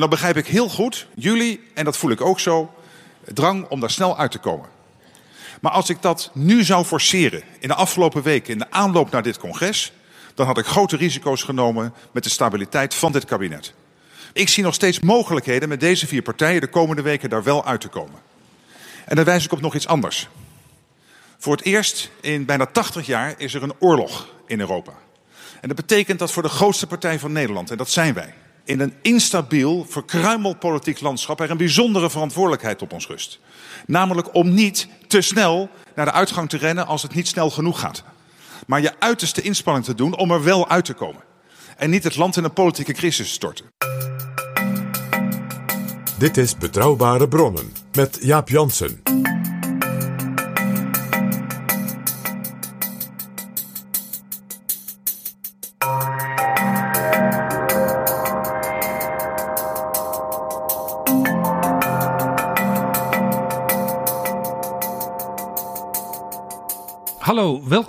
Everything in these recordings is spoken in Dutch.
En dan begrijp ik heel goed jullie, en dat voel ik ook zo, drang om daar snel uit te komen. Maar als ik dat nu zou forceren in de afgelopen weken, in de aanloop naar dit congres, dan had ik grote risico's genomen met de stabiliteit van dit kabinet. Ik zie nog steeds mogelijkheden met deze vier partijen de komende weken daar wel uit te komen. En dan wijs ik op nog iets anders. Voor het eerst in bijna 80 jaar is er een oorlog in Europa. En dat betekent dat voor de grootste partij van Nederland, en dat zijn wij, in een instabiel, verkruimeld politiek landschap er een bijzondere verantwoordelijkheid op ons rust. Namelijk om niet te snel naar de uitgang te rennen als het niet snel genoeg gaat. Maar je uiterste inspanning te doen om er wel uit te komen. En niet het land in een politieke crisis te storten. Dit is Betrouwbare Bronnen met Jaap Jansen.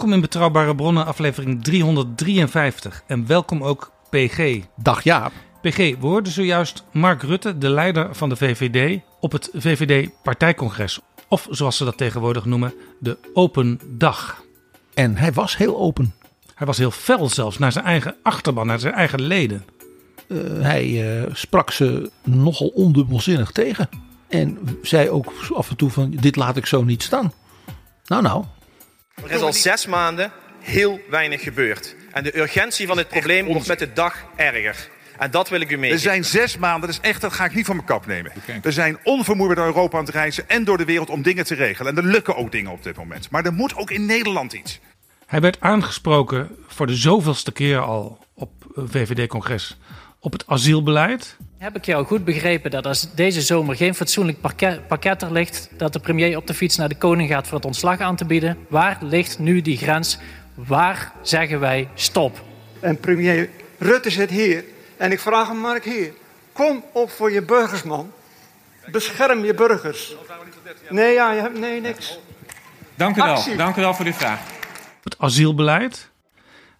Welkom in Betrouwbare Bronnen, aflevering 353. En welkom ook PG. Dag Jaap. PG, we hoorden zojuist Mark Rutte, de leider van de VVD, op het VVD-partijcongres. Of zoals ze dat tegenwoordig noemen, de Open Dag. En hij was heel open. Hij was heel fel zelfs naar zijn eigen achterban, naar zijn eigen leden. Uh, hij uh, sprak ze nogal ondubbelzinnig tegen. En zei ook af en toe van, dit laat ik zo niet staan. Nou, nou. Er is al zes maanden heel weinig gebeurd. En de urgentie van het probleem wordt met de dag erger. En dat wil ik u meegeven. Er zijn zes maanden, dat is echt, dat ga ik niet van mijn kap nemen. We zijn onvermoeibaar door Europa aan het reizen en door de wereld om dingen te regelen. En er lukken ook dingen op dit moment. Maar er moet ook in Nederland iets. Hij werd aangesproken voor de zoveelste keer al op VVD-congres op het asielbeleid. Heb ik jou goed begrepen dat als deze zomer geen fatsoenlijk pakket, pakket er ligt, dat de premier op de fiets naar de koning gaat voor het ontslag aan te bieden? Waar ligt nu die grens? Waar zeggen wij stop? En premier Rutte zit hier en ik vraag hem, Mark hier, kom op voor je burgers, man. Bescherm je burgers. Nee, ja, je hebt, nee, niks. Dank u wel. Dank u wel voor uw vraag. Het asielbeleid,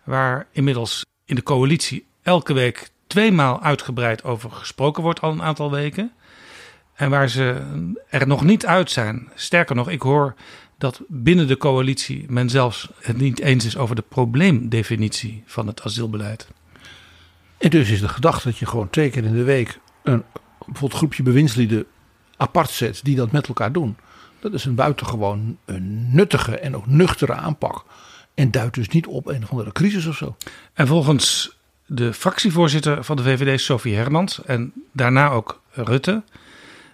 waar inmiddels in de coalitie elke week tweemaal uitgebreid over gesproken wordt al een aantal weken. En waar ze er nog niet uit zijn. Sterker nog, ik hoor dat binnen de coalitie men zelfs het niet eens is over de probleemdefinitie van het asielbeleid. En dus is de gedachte dat je gewoon twee keer in de week een bijvoorbeeld groepje bewindslieden apart zet die dat met elkaar doen. Dat is een buitengewoon een nuttige en ook nuchtere aanpak. En duidt dus niet op een of andere crisis of zo. En volgens de fractievoorzitter van de VVD, Sophie Hermans, en daarna ook Rutte,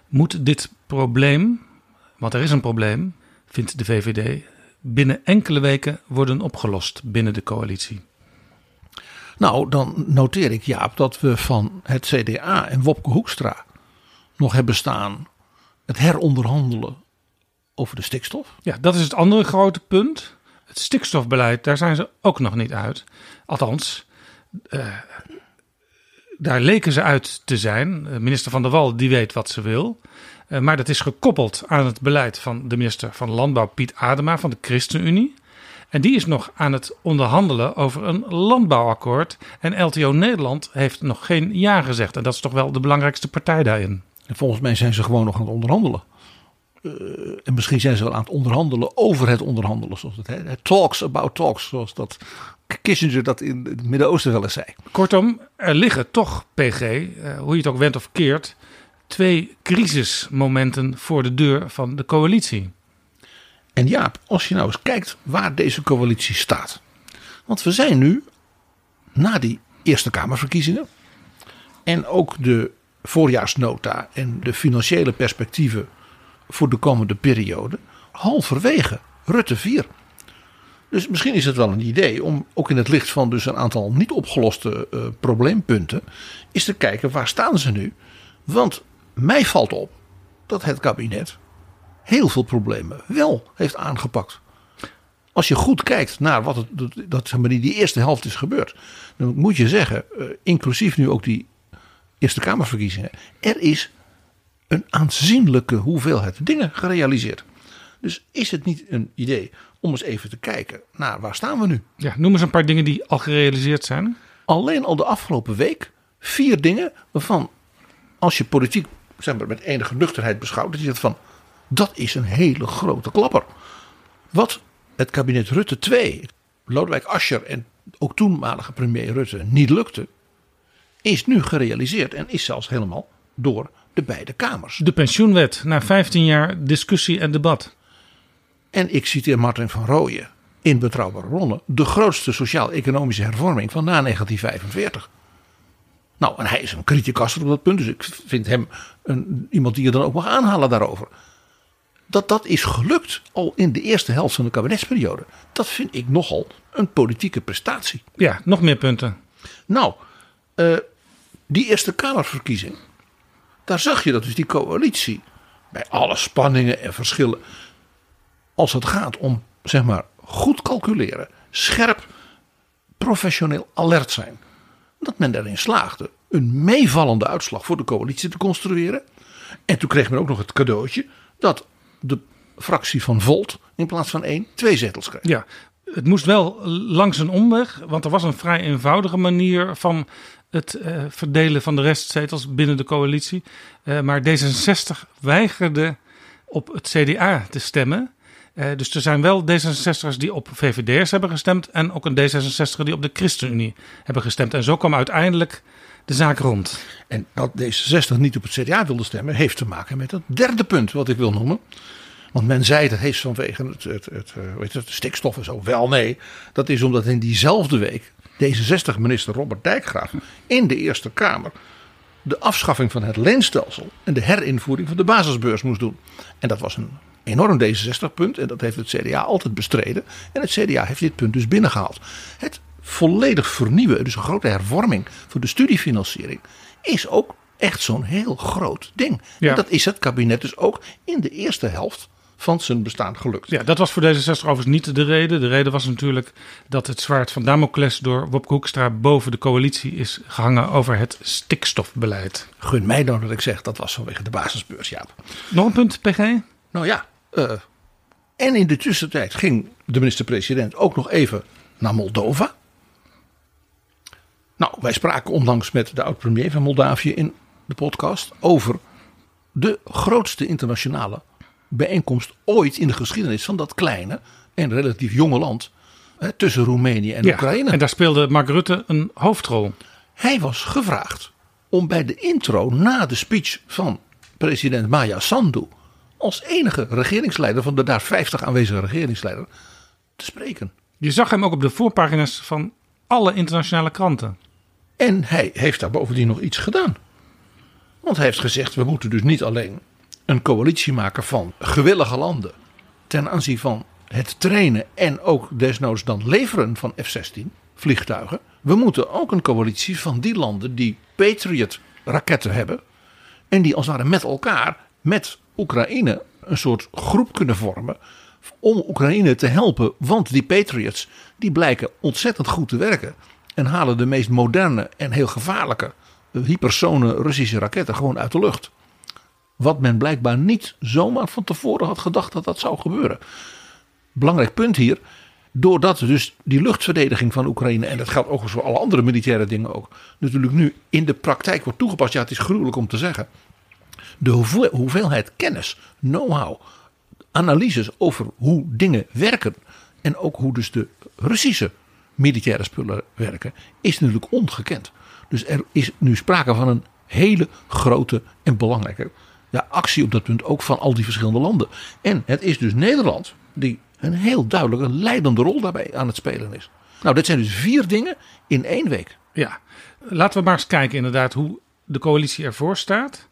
moet dit probleem, want er is een probleem, vindt de VVD, binnen enkele weken worden opgelost binnen de coalitie. Nou, dan noteer ik Jaap dat we van het CDA en Wopke Hoekstra nog hebben staan het heronderhandelen over de stikstof. Ja, dat is het andere grote punt. Het stikstofbeleid, daar zijn ze ook nog niet uit. Althans, uh, daar leken ze uit te zijn. Minister van der Wal die weet wat ze wil. Uh, maar dat is gekoppeld aan het beleid van de minister van Landbouw Piet Adema van de ChristenUnie. En die is nog aan het onderhandelen over een landbouwakkoord. En LTO Nederland heeft nog geen ja gezegd. En dat is toch wel de belangrijkste partij daarin. En volgens mij zijn ze gewoon nog aan het onderhandelen. En misschien zijn ze wel aan het onderhandelen over het onderhandelen. Zoals het. Talks about talks, zoals dat Kissinger dat in het Midden-Oosten wel eens zei. Kortom, er liggen toch, PG, uh, hoe je het ook went of keert, twee crisismomenten voor de deur van de coalitie. En Jaap, als je nou eens kijkt waar deze coalitie staat. Want we zijn nu na die Eerste Kamerverkiezingen. En ook de voorjaarsnota en de financiële perspectieven voor de komende periode. Halverwege Rutte 4. Dus misschien is het wel een idee om ook in het licht van dus een aantal niet opgeloste uh, probleempunten, is te kijken waar staan ze nu. Want mij valt op dat het kabinet heel veel problemen wel heeft aangepakt. Als je goed kijkt naar wat het, dat, zeg maar, die eerste helft is gebeurd, dan moet je zeggen, uh, inclusief nu ook die Eerste Kamerverkiezingen, er is een aanzienlijke hoeveelheid dingen gerealiseerd. Dus is het niet een idee om eens even te kijken naar waar staan we nu? Ja, noem eens een paar dingen die al gerealiseerd zijn. Alleen al de afgelopen week vier dingen waarvan als je politiek zeg maar, met enige nuchterheid beschouwt, dat je zegt van dat is een hele grote klapper. Wat het kabinet Rutte 2, Lodewijk Asscher en ook toenmalige premier Rutte niet lukte, is nu gerealiseerd en is zelfs helemaal door de beide kamers. De pensioenwet, na 15 jaar discussie en debat. En ik citeer Martin van Rooyen in Betrouwbare Bronnen. De grootste sociaal-economische hervorming van na 1945. Nou, en hij is een criticus op dat punt. Dus ik vind hem een, iemand die je dan ook mag aanhalen daarover. Dat dat is gelukt al in de eerste helft van de kabinetsperiode. Dat vind ik nogal een politieke prestatie. Ja, nog meer punten. Nou, uh, die Eerste Kamerverkiezing. Daar zag je dat dus die coalitie. Bij alle spanningen en verschillen als het gaat om zeg maar goed calculeren, scherp, professioneel alert zijn, dat men erin slaagde een meevallende uitslag voor de coalitie te construeren. En toen kreeg men ook nog het cadeautje dat de fractie van Volt in plaats van één twee zetels kreeg. Ja, het moest wel langs een omweg, want er was een vrij eenvoudige manier van het uh, verdelen van de restzetels binnen de coalitie. Uh, maar D66 weigerde op het CDA te stemmen. Uh, dus er zijn wel D66'ers die op VVD'ers hebben gestemd. En ook een D66'er die op de ChristenUnie hebben gestemd. En zo kwam uiteindelijk de zaak rond. En dat D66 niet op het CDA wilde stemmen, heeft te maken met het derde punt wat ik wil noemen. Want men zei dat heeft vanwege het, het, het, het, stikstof en zo. Wel nee, dat is omdat in diezelfde week D66-minister Robert Dijkgraaf in de Eerste Kamer de afschaffing van het leenstelsel en de herinvoering van de basisbeurs moest doen. En dat was een enorm D66-punt en dat heeft het CDA altijd bestreden. En het CDA heeft dit punt dus binnengehaald. Het volledig vernieuwen, dus een grote hervorming voor de studiefinanciering, is ook echt zo'n heel groot ding. En dat is het kabinet dus ook in de eerste helft van zijn bestaan gelukt. Ja, dat was voor D66 overigens niet de reden. De reden was natuurlijk dat het zwaard van Damocles door Wopke Hoekstra boven de coalitie is gehangen over het stikstofbeleid. Gun mij dan dat ik zeg, dat was vanwege de basisbeurs, Jaap. Nog een punt, PG? Nou ja, uh, en in de tussentijd ging de minister-president ook nog even naar Moldova. Nou, wij spraken onlangs met de oud-premier van Moldavië in de podcast over de grootste internationale bijeenkomst ooit in de geschiedenis van dat kleine en relatief jonge land hè, tussen Roemenië en ja, Oekraïne. En daar speelde Mark Rutte een hoofdrol. Hij was gevraagd om bij de intro na de speech van president Maya Sandu als enige regeringsleider van de daar 50 aanwezige regeringsleider te spreken. Je zag hem ook op de voorpagina's van alle internationale kranten. En hij heeft daar bovendien nog iets gedaan. Want hij heeft gezegd: we moeten dus niet alleen een coalitie maken van gewillige landen ten aanzien van het trainen en ook desnoods dan leveren van F-16 vliegtuigen. We moeten ook een coalitie van die landen die Patriot raketten hebben en die als het ware met elkaar met Oekraïne een soort groep kunnen vormen om Oekraïne te helpen. Want die Patriots die blijken ontzettend goed te werken. En halen de meest moderne en heel gevaarlijke hypersone Russische raketten gewoon uit de lucht. Wat men blijkbaar niet zomaar van tevoren had gedacht dat dat zou gebeuren. Belangrijk punt hier. Doordat dus die luchtverdediging van Oekraïne, en dat geldt ook voor alle andere militaire dingen ook, natuurlijk nu in de praktijk wordt toegepast. Ja, het is gruwelijk om te zeggen de hoeveelheid kennis, know-how, analyses over hoe dingen werken. En ook hoe dus de Russische militaire spullen werken, is natuurlijk ongekend. Dus er is nu sprake van een hele grote en belangrijke ja, actie op dat punt ook van al die verschillende landen. En het is dus Nederland die een heel duidelijke leidende rol daarbij aan het spelen is. Nou, dit zijn dus vier dingen in één week. Ja, laten we maar eens kijken inderdaad hoe de coalitie ervoor staat.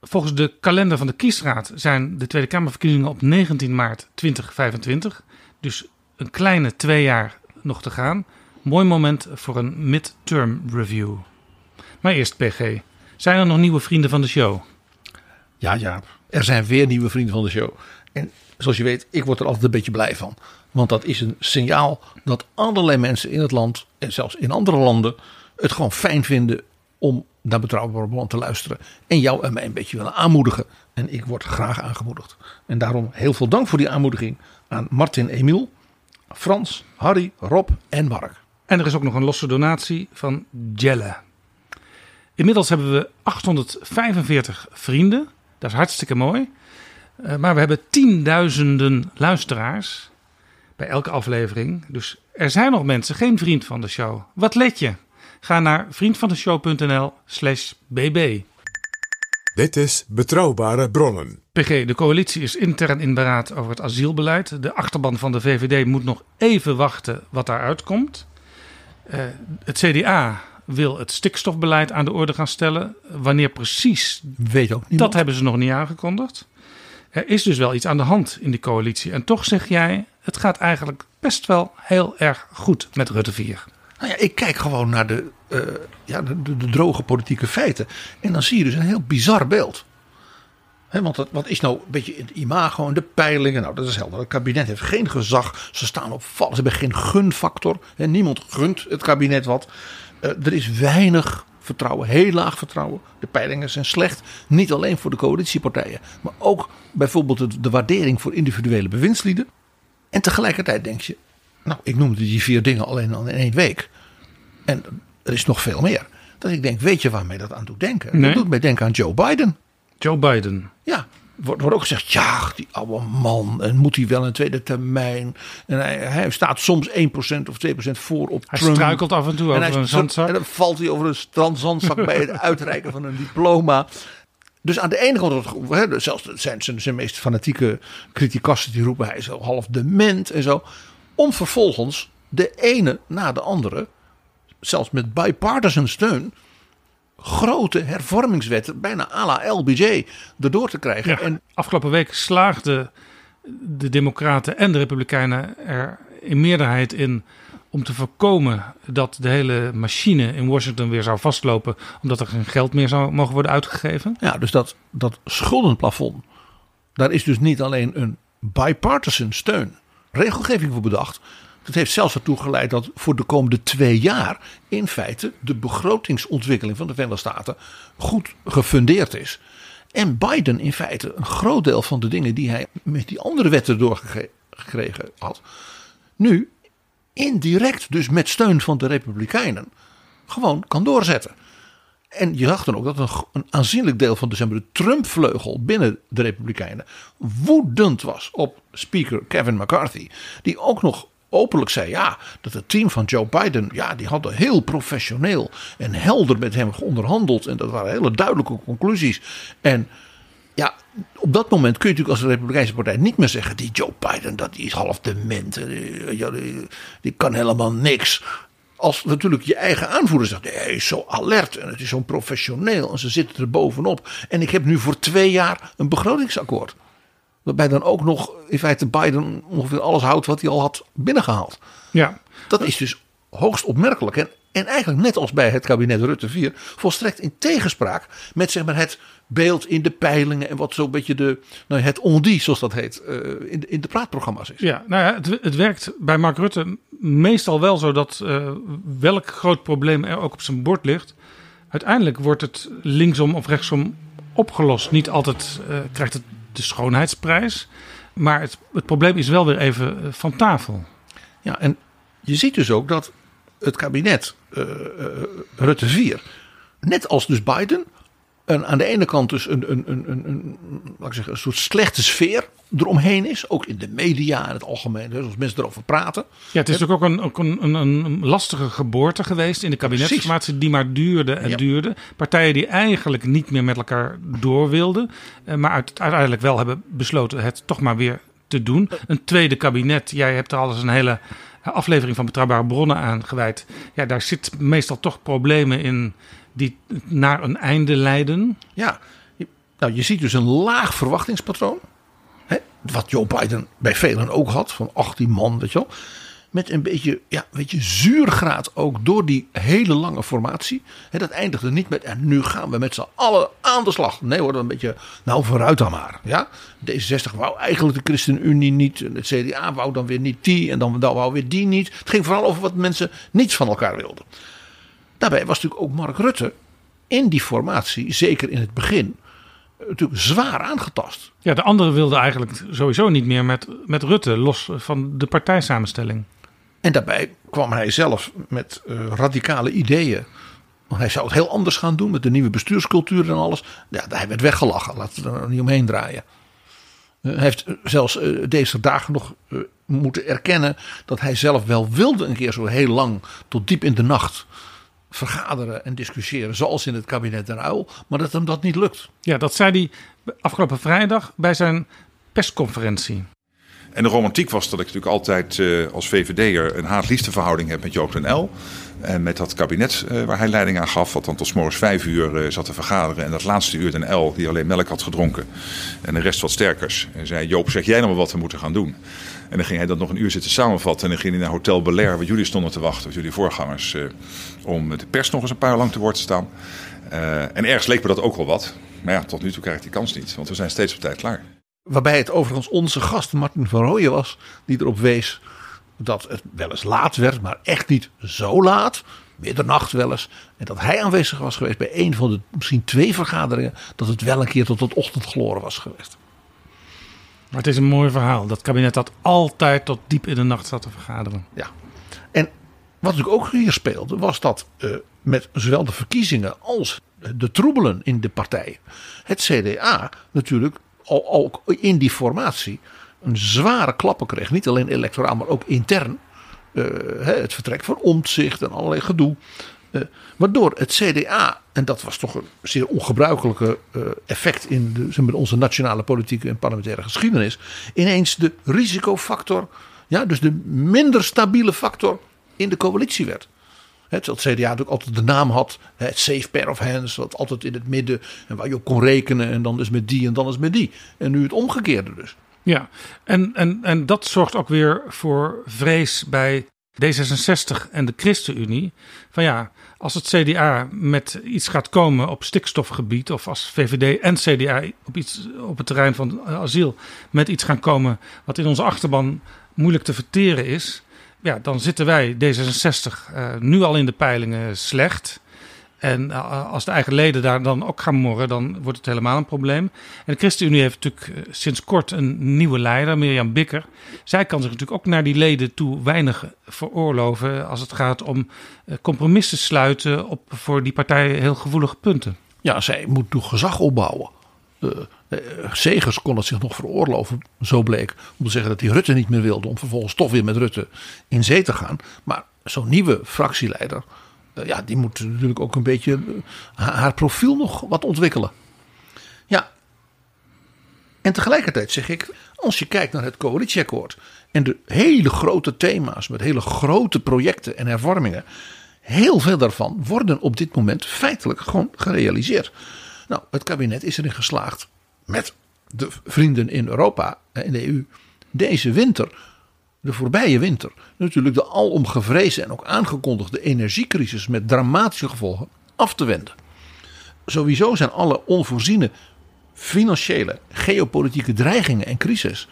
Volgens de kalender van de kiesraad zijn de Tweede Kamerverkiezingen op 19 maart 2025. Dus een kleine twee jaar nog te gaan. Mooi moment voor een midterm review. Maar eerst PG. Zijn er nog nieuwe vrienden van de show? Ja, ja, er zijn weer nieuwe vrienden van de show. En zoals je weet, ik word er altijd een beetje blij van. Want dat is een signaal dat allerlei mensen in het land en zelfs in andere landen het gewoon fijn vinden om naar Betrouwbare Bronnen te luisteren. En jou en mij een beetje willen aanmoedigen. En ik word graag aangemoedigd. En daarom heel veel dank voor die aanmoediging aan Martin Emiel, Frans, Harry, Rob en Mark. En er is ook nog een losse donatie van Jelle. Inmiddels hebben we 845 vrienden. Dat is hartstikke mooi. Uh, maar we hebben tienduizenden luisteraars bij elke aflevering. Dus er zijn nog mensen geen vriend van de show. Wat let je? Ga naar vriendvandeshow.nl slash bb. Dit is Betrouwbare Bronnen. PG, de coalitie is intern in beraad over het asielbeleid. De achterban van de VVD moet nog even wachten wat daaruit komt. Uh, het CDA wil het stikstofbeleid aan de orde gaan stellen. Wanneer precies, Weet ook dat hebben ze nog niet aangekondigd. Er is dus wel iets aan de hand in die coalitie. En toch zeg jij, het gaat eigenlijk best wel heel erg goed met Rutte 4. Nou ja, ik kijk gewoon naar de, uh, ja, de, de, droge politieke feiten. En dan zie je dus een heel bizar beeld. Want wat is nou een beetje het imago en de peilingen? Nou, dat is helder. Het kabinet heeft geen gezag. Ze staan op val. Ze hebben geen gunfactor. Niemand gunt het kabinet wat. Uh, er is weinig vertrouwen, heel laag vertrouwen. De peilingen zijn slecht. Niet alleen voor de coalitiepartijen, maar ook bijvoorbeeld de, de waardering voor individuele bewindslieden. En tegelijkertijd denk je, nou, ik noemde die vier dingen alleen al in één week. En er is nog veel meer. Dat ik denk, weet je waarmee dat aan doet denken? Nee. Dat doet mij denken aan Joe Biden. Joe Biden. Ja, wordt, wordt ook gezegd, ja, die oude man. En moet hij wel een tweede termijn? En hij, hij staat soms 1% of 2% voor op Hij Trump. struikelt af en toe En over hij een zandzak. En dan valt hij over een strandzandzak bij het uitreiken van een diploma. Dus aan de ene kant, hè, zelfs zijn, zijn, zijn meest fanatieke criticassen die roepen hij is half dement en zo. Om vervolgens de ene na de andere, zelfs met bipartisan steun, grote hervormingswetten, bijna à la LBJ, erdoor te krijgen. Ja, En afgelopen week slaagden de Democraten en de Republikeinen er in meerderheid in om te voorkomen dat de hele machine in Washington weer zou vastlopen, omdat er geen geld meer zou mogen worden uitgegeven. Ja, dus dat, dat schuldenplafond, daar is dus niet alleen een bipartisan steun, regelgeving voor bedacht. Dat heeft zelfs ertoe geleid dat voor de komende twee jaar in feite de begrotingsontwikkeling van de Verenigde Staten goed gefundeerd is. En Biden in feite een groot deel van de dingen die hij met die andere wetten doorgekregen had, nu indirect, dus met steun van de Republikeinen, gewoon kan doorzetten. En je zag dan ook dat een, een aanzienlijk deel van de, zeg maar, de Trump-vleugel binnen de Republikeinen woedend was op speaker Kevin McCarthy. Die ook nog openlijk zei ja, dat het team van Joe Biden, ja, die hadden heel professioneel en helder met hem onderhandeld. En dat waren hele duidelijke conclusies. En ja, op dat moment kun je natuurlijk als Republikeinse partij niet meer zeggen: die Joe Biden, dat die is half dement. eh, die, die kan helemaal niks. Als natuurlijk je eigen aanvoerder zegt: nee, hij is zo alert en het is zo professioneel en ze zitten er bovenop. En ik heb nu voor twee jaar een begrotingsakkoord. Waarbij dan ook nog in feite Biden ongeveer alles houdt wat hij al had binnengehaald. Ja, Dat is dus hoogst opmerkelijk. En, en eigenlijk net als bij het kabinet Rutte 4, volstrekt in tegenspraak met zeg maar, het beeld in de peilingen en wat zo'n beetje de, nou, het on-die, zoals dat heet, eh, in, de, in de praatprogramma's is. ja, nou ja het, het werkt bij Mark Rutte meestal wel zo dat eh, welk groot probleem er ook op zijn bord ligt, uiteindelijk wordt het linksom of rechtsom opgelost. Niet altijd eh, krijgt het de schoonheidsprijs, maar het, het probleem is wel weer even van tafel. Ja, en je ziet dus ook dat het kabinet eh, eh, Rutte 4, net als dus Biden, een, aan de ene kant dus een, een, een, een, een, laat ik zeggen, een soort slechte sfeer eromheen is. Ook in de media en het algemeen, dus als mensen erover praten. Ja, het is natuurlijk ook een, ook een, een, een lastige geboorte geweest in de kabinetsformatie die maar duurde en Ja. duurde. Partijen die eigenlijk niet meer met elkaar door wilden, eh, maar uit- uiteindelijk wel hebben besloten het toch maar weer te doen. Een tweede kabinet, jij hebt er al eens een hele aflevering van Betrouwbare Bronnen aan gewijd. Ja, daar zit meestal toch problemen in die naar een einde leiden. Ja, nou, je ziet dus een laag verwachtingspatroon. Hè? wat Joe Biden bij velen ook had, van 18 man, weet je wel. Met een beetje, ja, weet je, zuurgraad ook door die hele lange formatie. He, dat eindigde niet met, en nu gaan we met z'n allen aan de slag. Nee hoor, een beetje, nou vooruit dan maar. Ja? D66 wou eigenlijk de ChristenUnie niet. Het CDA wou dan weer niet die en dan, dan wou weer die niet. Het ging vooral over wat mensen niets van elkaar wilden. Daarbij was natuurlijk ook Mark Rutte in die formatie, zeker in het begin, natuurlijk zwaar aangetast. Ja, de anderen wilden eigenlijk sowieso niet meer met, met Rutte, los van de partijsamenstelling. En daarbij kwam hij zelf met uh, radicale ideeën. Hij zou het heel anders gaan doen met de nieuwe bestuurscultuur en alles. Ja, hij werd weggelachen, laten we er niet omheen draaien. Uh, hij heeft zelfs uh, deze dagen nog moeten erkennen dat hij zelf wel wilde een keer zo heel lang tot diep in de nacht vergaderen en discussiëren, zoals in het kabinet Den Uyl, maar dat hem dat niet lukt. Ja, dat zei hij afgelopen vrijdag bij zijn persconferentie. En de romantiek was dat ik natuurlijk altijd uh, als VVD'er een haat-liefde verhouding heb met Joop den L. En met dat kabinet uh, waar hij leiding aan gaf, wat dan tot morgens vijf uur uh, zat te vergaderen. En dat laatste uur den L, die alleen melk had gedronken. En de rest wat sterkers. En zei, Joop, zeg jij nou maar wat we moeten gaan doen. En dan ging hij dat nog een uur zitten samenvatten. En dan ging hij naar Hotel Belair, waar jullie stonden te wachten, jullie voorgangers. om de pers nog eens een paar lang te woord te staan. en ergens leek me dat ook wel wat. Maar ja, tot nu toe krijg ik die kans niet, want we zijn steeds op tijd klaar. Waarbij het overigens onze gast Martin van Rooyen was die erop wees dat het wel eens laat werd, maar echt niet zo laat. Middernacht wel eens. En dat hij aanwezig was geweest bij een van de misschien twee vergaderingen. Dat het wel een keer tot het ochtendgloren was geweest. Maar het is een mooi verhaal. Dat kabinet dat altijd tot diep in de nacht zat te vergaderen. Ja. En wat natuurlijk ook hier speelde, was dat uh, met zowel de verkiezingen als de troebelen in de partij. Het CDA natuurlijk ook in die formatie een zware klappen kreeg. Niet alleen electoraal, maar ook intern. Uh, het vertrek van omzicht en allerlei gedoe. Uh, waardoor het CDA, en dat was toch een zeer ongebruikelijke uh, effect in de, zeg maar, onze nationale politieke en parlementaire geschiedenis, ineens de risicofactor, ja, dus de minder stabiele factor in de coalitie werd. Het CDA natuurlijk altijd de naam had, het safe pair of hands, wat altijd in het midden en waar je op kon rekenen en dan is met die en dan is met die. En nu het omgekeerde dus. Ja, en, en, en dat zorgt ook weer voor vrees bij D66 en de ChristenUnie. Van ja, als het CDA met iets gaat komen op stikstofgebied, of als VVD en CDA op, iets, op het terrein van asiel met iets gaan komen wat in onze achterban moeilijk te verteren is, ja, dan zitten wij, D66, uh, nu al in de peilingen slecht. En uh, als de eigen leden daar dan ook gaan morren, dan wordt het helemaal een probleem. En de ChristenUnie heeft natuurlijk uh, sinds kort een nieuwe leider, Mirjam Bikker. Zij kan zich natuurlijk ook naar die leden toe weinig veroorloven als het gaat om compromissen sluiten op voor die partij heel gevoelige punten. Ja, zij moet toch gezag opbouwen. Segers kon het zich nog veroorloven, zo bleek, om te zeggen dat hij Rutte niet meer wilde, om vervolgens toch weer met Rutte in zee te gaan. Maar zo'n nieuwe fractieleider, ja, die moet natuurlijk ook een beetje haar profiel nog wat ontwikkelen. Ja, en tegelijkertijd zeg ik, als je kijkt naar het coalitieakkoord en de hele grote thema's met hele grote projecten en hervormingen, heel veel daarvan worden op dit moment feitelijk gewoon gerealiseerd. Nou, het kabinet is erin geslaagd met de vrienden in Europa en in de EU deze winter, de voorbije winter, natuurlijk de alom gevreesde en ook aangekondigde energiecrisis met dramatische gevolgen af te wenden. Sowieso zijn alle onvoorziene financiële, geopolitieke dreigingen en crisis,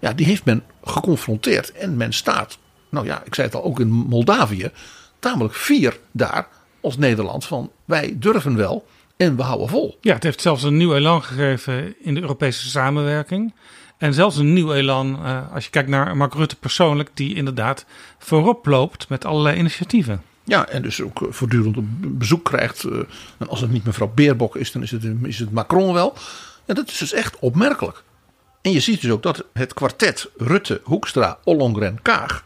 ja, die heeft men geconfronteerd en men staat, nou ja, ik zei het al ook in Moldavië, tamelijk fier daar als Nederland van wij durven wel en we houden vol. Ja, het heeft zelfs een nieuw elan gegeven in de Europese samenwerking. En zelfs een nieuw elan uh, als je kijkt naar Mark Rutte persoonlijk, die inderdaad voorop loopt met allerlei initiatieven. Ja, en dus ook voortdurend bezoek krijgt. Uh, en als het niet mevrouw Beerbok is, dan is het, is het Macron wel. En dat is dus echt opmerkelijk. En je ziet dus ook dat het kwartet Rutte, Hoekstra, Ollongren, Kaag.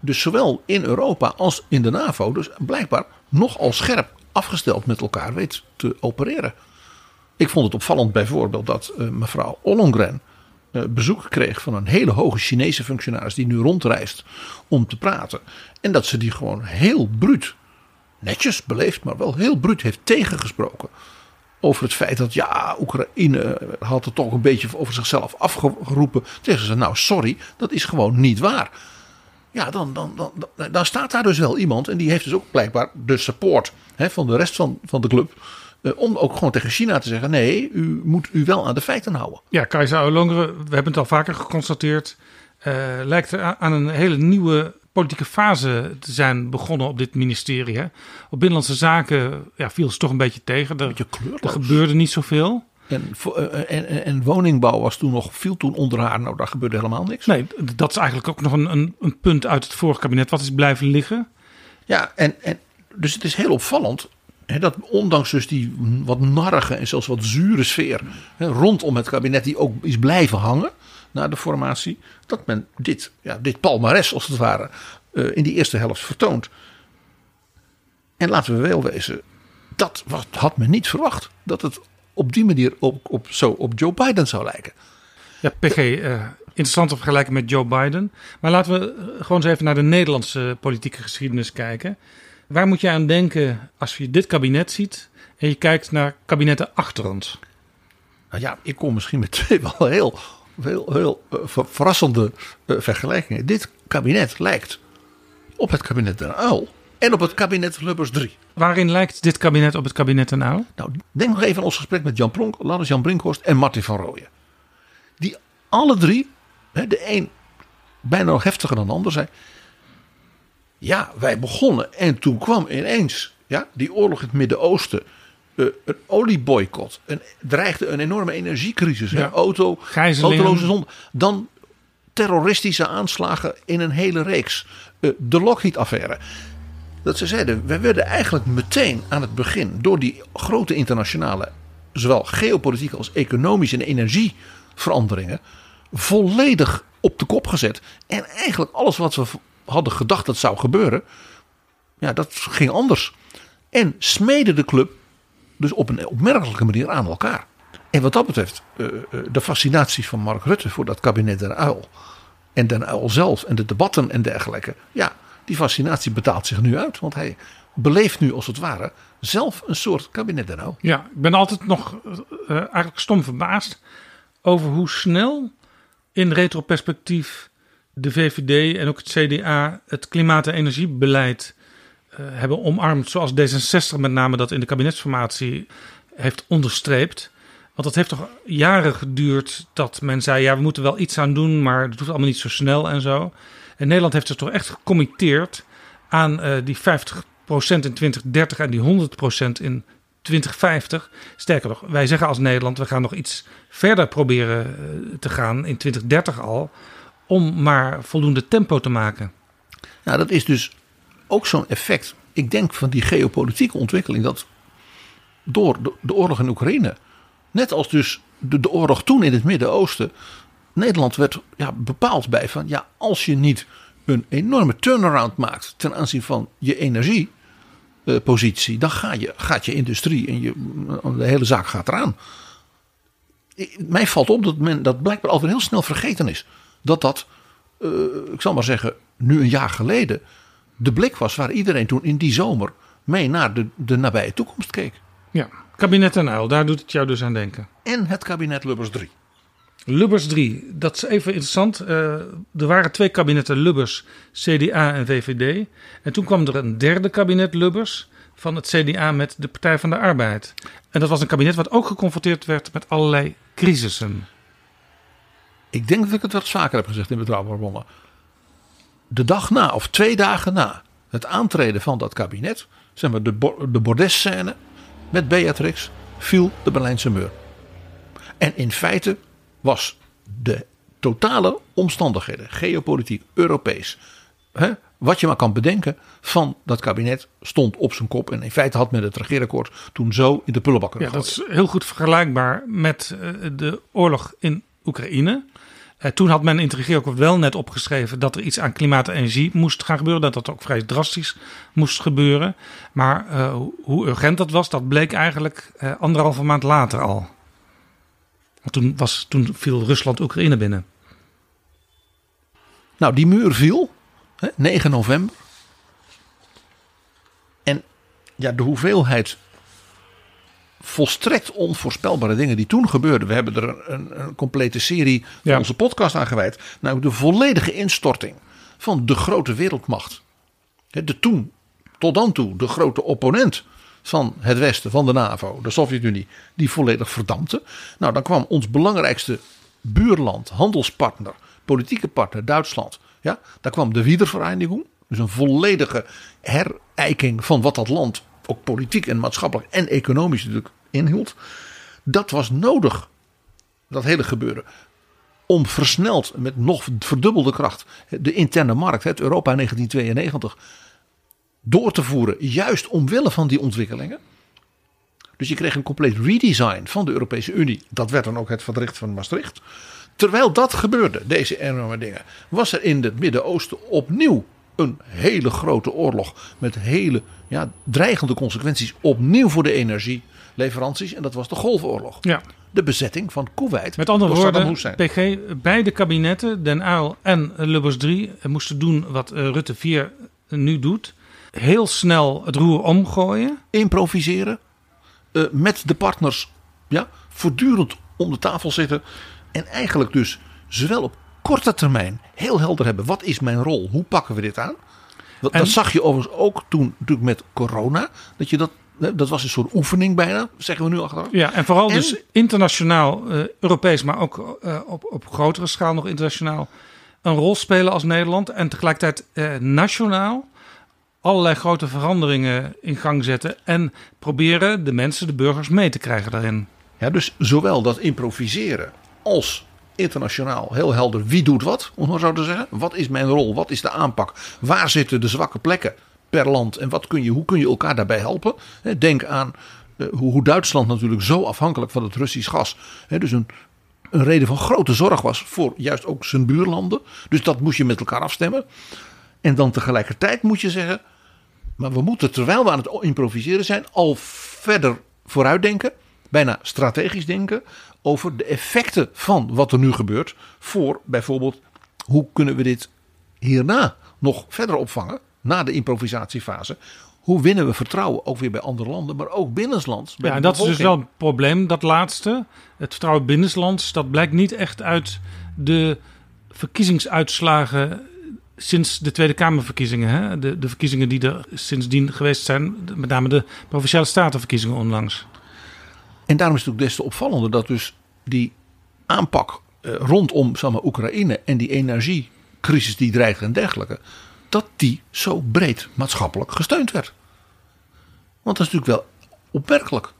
Dus zowel in Europa als in de NAVO, dus blijkbaar nogal scherp afgesteld met elkaar weet te opereren. Ik vond het opvallend bijvoorbeeld dat uh, mevrouw Ollongren uh, bezoek kreeg van een hele hoge Chinese functionaris die nu rondreist om te praten. En dat ze die gewoon heel bruut, netjes beleefd, maar wel heel bruut heeft tegengesproken. over het feit dat ja, Oekraïne had het toch een beetje over zichzelf afgeroepen. Zeggen ze nou sorry, dat is gewoon niet waar. Ja, dan, dan, dan, dan, staat daar dus wel iemand en die heeft dus ook blijkbaar de support hè, van de rest van, van de club. eh, om ook gewoon tegen China te zeggen: nee, u moet u wel aan de feiten houden. Ja, Kajsa Ollongren, we hebben het al vaker geconstateerd, eh, lijkt er aan een hele nieuwe politieke fase te zijn begonnen op dit ministerie. Hè? Op Binnenlandse Zaken ja, viel ze toch een beetje tegen. Er, Beetje er gebeurde niet zoveel. En, vo- eh, en, en, woningbouw was toen nog, viel toen onder haar. Nou, daar gebeurde helemaal niks. Nee, dat is eigenlijk ook nog een, een, een punt uit het vorige kabinet. Wat is blijven liggen? Ja, en, en dus het is heel opvallend. Dat ondanks dus die wat narrige en zelfs wat zure sfeer rondom het kabinet, die ook is blijven hangen na de formatie, dat men dit, ja, dit palmares als het ware eh, in die eerste helft vertoont. En laten we wel wezen, dat was, had men niet verwacht. Dat het op die manier op, op, zo op Joe Biden zou lijken. Ja, PG, eh, interessante vergelijking met Joe Biden. Maar laten we eh, gewoon eens even naar de Nederlandse politieke geschiedenis kijken. Waar moet je aan denken als je dit kabinet ziet en je kijkt naar kabinetten achter ons? Nou ja, ik kom misschien met twee wel heel, heel, heel eh, ver- verrassende vergelijkingen. Dit kabinet lijkt op het kabinet Den Uil en op het kabinet Lubbers 3. Waarin lijkt dit kabinet op het kabinet Den Uyl? Nou, denk nog even aan ons gesprek met Jan Pronk, Laurens Jan Brinkhorst en Martin van Rooyen. Die alle drie, de een bijna nog heftiger dan de ander, zei... Ja, wij begonnen en toen kwam ineens ja, die oorlog in het Midden-Oosten... eh, een olieboycott. Een, dreigde een enorme energiecrisis. hè, Ja. Auto, autoloze zon. Dan terroristische aanslagen in een hele reeks. Eh, de Lockheed-affaire. Dat ze zeiden, wij werden eigenlijk meteen aan het begin door die grote internationale, zowel geopolitieke als economische en energieveranderingen, volledig op de kop gezet. En eigenlijk alles wat we hadden gedacht dat zou gebeuren, ja, dat ging anders. En smeden de club dus op een opmerkelijke manier aan elkaar. En wat dat betreft, eh, eh, de fascinatie van Mark Rutte voor dat kabinet Den Uil. En Den Uil zelf en de debatten en dergelijke. Ja, die fascinatie betaalt zich nu uit. Want hij beleeft nu als het ware zelf een soort kabinet Uil. Ja, ik ben altijd nog eh, eigenlijk stom verbaasd over hoe snel in retroperspectief de VVD en ook het CDA het klimaat- en energiebeleid eh, hebben omarmd. Zoals D66 met name dat in de kabinetsformatie heeft onderstreept. Want het heeft toch jaren geduurd dat men zei: ja, we moeten wel iets aan doen, maar het hoeft allemaal niet zo snel en zo. En Nederland heeft zich toch echt gecommitteerd aan eh, die 50% in 2030 en die 100% in 2050. Sterker nog, wij zeggen als Nederland: we gaan nog iets verder proberen eh, te gaan in 2030 al. Om maar voldoende tempo te maken. Nou, dat is dus ook zo'n effect. Ik denk van die geopolitieke ontwikkeling dat door de, oorlog in Oekraïne, net als dus de oorlog toen in het Midden-Oosten, Nederland werd ja, bepaald bij van ja, als je niet een enorme turnaround maakt ten aanzien van je energiepositie, dan ga je, gaat je industrie en je, de hele zaak gaat eraan. Mij valt op dat men dat blijkbaar altijd heel snel vergeten is. Dat dat, eh, ik zal maar zeggen, nu een jaar geleden de blik was waar iedereen toen in die zomer mee naar de, de nabije toekomst keek. Ja, kabinet en uil, daar doet het jou dus aan denken. En het kabinet Lubbers 3. Lubbers 3, dat is even interessant. Eh, er waren twee kabinetten Lubbers, CDA en VVD. En toen kwam er een derde kabinet Lubbers van het CDA met de Partij van de Arbeid. En dat was een kabinet wat ook geconfronteerd werd met allerlei crisissen. Ik denk dat ik het wat vaker heb gezegd in Betrouwbare Bronnen. De dag na, of twee dagen na het aantreden van dat kabinet, zeg maar de, bo- de bordesscène met Beatrix, viel de Berlijnse muur. En in feite was de totale omstandigheden, geopolitiek, Europees, hè, wat je maar kan bedenken, van dat kabinet stond op zijn kop. En in feite had men het regeerakkoord toen zo in de prullenbak kunnen Ja, dat is heel goed vergelijkbaar met eh, de oorlog in Oekraïne. Eh, toen had men in het regeerakkoord wel net opgeschreven dat er iets aan klimaat en energie moest gaan gebeuren. Dat dat ook vrij drastisch moest gebeuren. Maar eh, hoe- hoe urgent dat was, dat bleek eigenlijk eh, anderhalve maand later al. Want toen, was, toen viel Rusland Oekraïne binnen. Nou, die muur viel, hè, 9 november. En ja, de hoeveelheid volstrekt onvoorspelbare dingen die toen gebeurden. We hebben er een, een, complete serie van Ja. onze podcast aan gewijd. Namelijk de volledige instorting van de grote wereldmacht. De toen, tot dan toe, de grote opponent van het Westen, van de NAVO, de Sovjet-Unie, die volledig verdampte. Nou, dan kwam ons belangrijkste buurland, handelspartner, politieke partner, Duitsland. Ja, daar kwam de Wiedervereinigung. Dus een volledige herijking van wat dat land ook politiek en maatschappelijk en economisch natuurlijk inhield. Dat was nodig, dat hele gebeuren. Om versneld met nog verdubbelde kracht de interne markt, het Europa 1992, door te voeren. Juist omwille van die ontwikkelingen. Dus je kreeg een compleet redesign van de Europese Unie. Dat werd dan ook het verdrag van Maastricht. Terwijl dat gebeurde, deze enorme dingen, was er in het Midden-Oosten opnieuw een hele grote oorlog. Met hele ja, dreigende consequenties. Opnieuw voor de energieleveranties. En dat was de Golfoorlog. Ja. De bezetting van Kuwait. Met andere woorden. PG, beide kabinetten, Den Uyl en Lubbers 3, moesten doen wat eh, Rutte 4 nu doet. Heel snel het roer omgooien. improviseren. eh, met de partners ja, voortdurend om de tafel zitten. En eigenlijk dus zowel op korte termijn heel helder hebben. Wat is mijn rol? Hoe pakken we dit aan? Dat, En- dat zag je overigens ook toen natuurlijk met corona. Dat, je dat, dat was een soort oefening bijna, zeggen we nu achteraf. Ja, en vooral En- dus internationaal, eh, Europees, maar ook eh, op, op grotere schaal nog internationaal een rol spelen als Nederland. En tegelijkertijd nationaal allerlei grote veranderingen in gang zetten. En proberen de mensen, de burgers mee te krijgen daarin. Ja, dus zowel dat improviseren als internationaal heel helder wie doet wat, om maar zo te zeggen. Wat is mijn rol? Wat is de aanpak? Waar zitten de zwakke plekken per land? En wat kun je, hoe kun je elkaar daarbij helpen? Denk aan eh, hoe, Duitsland natuurlijk zo afhankelijk van het Russisch gas. Dus een, een reden van grote zorg was voor juist ook zijn buurlanden. Dus dat moest je met elkaar afstemmen. En dan tegelijkertijd moet je zeggen. Maar we moeten terwijl we aan het improviseren zijn, al verder vooruitdenken, bijna strategisch denken over de effecten van wat er nu gebeurt. Voor bijvoorbeeld, hoe kunnen we dit hierna nog verder opvangen, na de improvisatiefase? Hoe winnen we vertrouwen ook weer bij andere landen, maar ook binnenlands? Ja, en dat is dus wel een probleem, dat laatste. Het vertrouwen binnenlands, dat blijkt niet echt uit de verkiezingsuitslagen sinds de Tweede Kamerverkiezingen. Hè? De, de verkiezingen die er sindsdien geweest zijn, met name de Provinciale Statenverkiezingen onlangs. En daarom is het ook des te opvallender dat dus die aanpak eh, rondom zeg maar, Oekraïne en die energiecrisis die dreigt en dergelijke, dat die zo breed maatschappelijk gesteund werd. Want dat is natuurlijk wel opmerkelijk.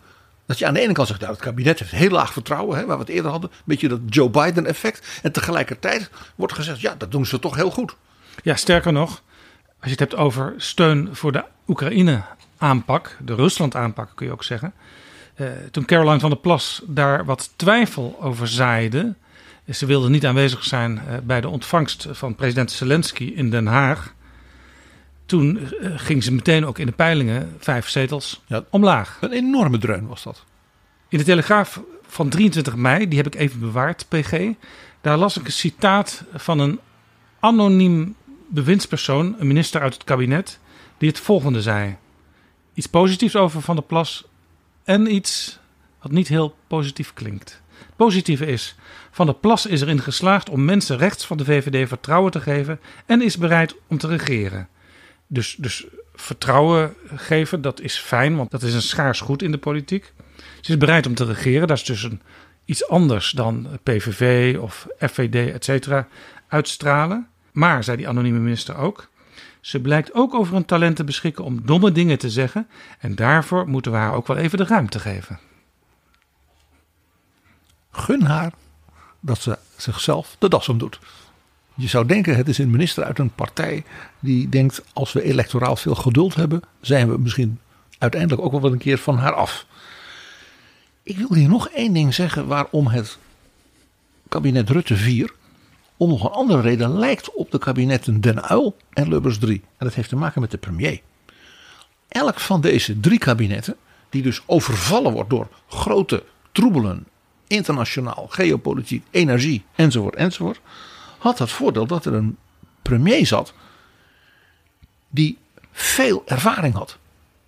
Dat je aan de ene kant zegt, nou, het kabinet heeft heel laag vertrouwen, hè, waar we het eerder hadden. Een beetje dat Joe Biden effect. En tegelijkertijd wordt gezegd, ja, dat doen ze toch heel goed. Ja, sterker nog, als je het hebt over steun voor de Oekraïne-aanpak, de Rusland-aanpak kun je ook zeggen. Eh, toen Caroline van der Plas daar wat twijfel over zaaide, ze wilde niet aanwezig zijn eh, bij de ontvangst van president Zelensky in Den Haag. Toen eh, ging ze meteen ook in de peilingen vijf zetels Ja. omlaag. Een enorme dreun was dat. In de Telegraaf van 23 mei, die heb ik even bewaard, PG. Daar las ik een citaat van een anoniem bewindspersoon, een minister uit het kabinet, die het volgende zei. Iets positiefs over Van der Plas en iets wat niet heel positief klinkt. Het positieve is, Van der Plas is erin geslaagd om mensen rechts van de VVD vertrouwen te geven en is bereid om te regeren. Dus, dus vertrouwen geven, dat is fijn, want dat is een schaars goed in de politiek. Ze is bereid om te regeren. Dat is dus een, iets anders dan PVV of FVD, et cetera, uitstralen. Maar, zei die anonieme minister ook, ze blijkt ook over een talent te beschikken om domme dingen te zeggen. En daarvoor moeten we haar ook wel even de ruimte geven. Gun haar dat ze zichzelf de das om doet. Je zou denken, het is een minister uit een partij die denkt, als we electoraal veel geduld hebben, zijn we misschien uiteindelijk ook wel een keer van haar af. Ik wil hier nog één ding zeggen waarom het kabinet Rutte 4 om nog een andere reden lijkt op de kabinetten Den Uyl en Lubbers 3. En dat heeft te maken met de premier. Elk van deze drie kabinetten, die dus overvallen wordt door grote troebelen, internationaal, geopolitiek, energie enzovoort enzovoort, had het voordeel dat er een premier zat die veel ervaring had.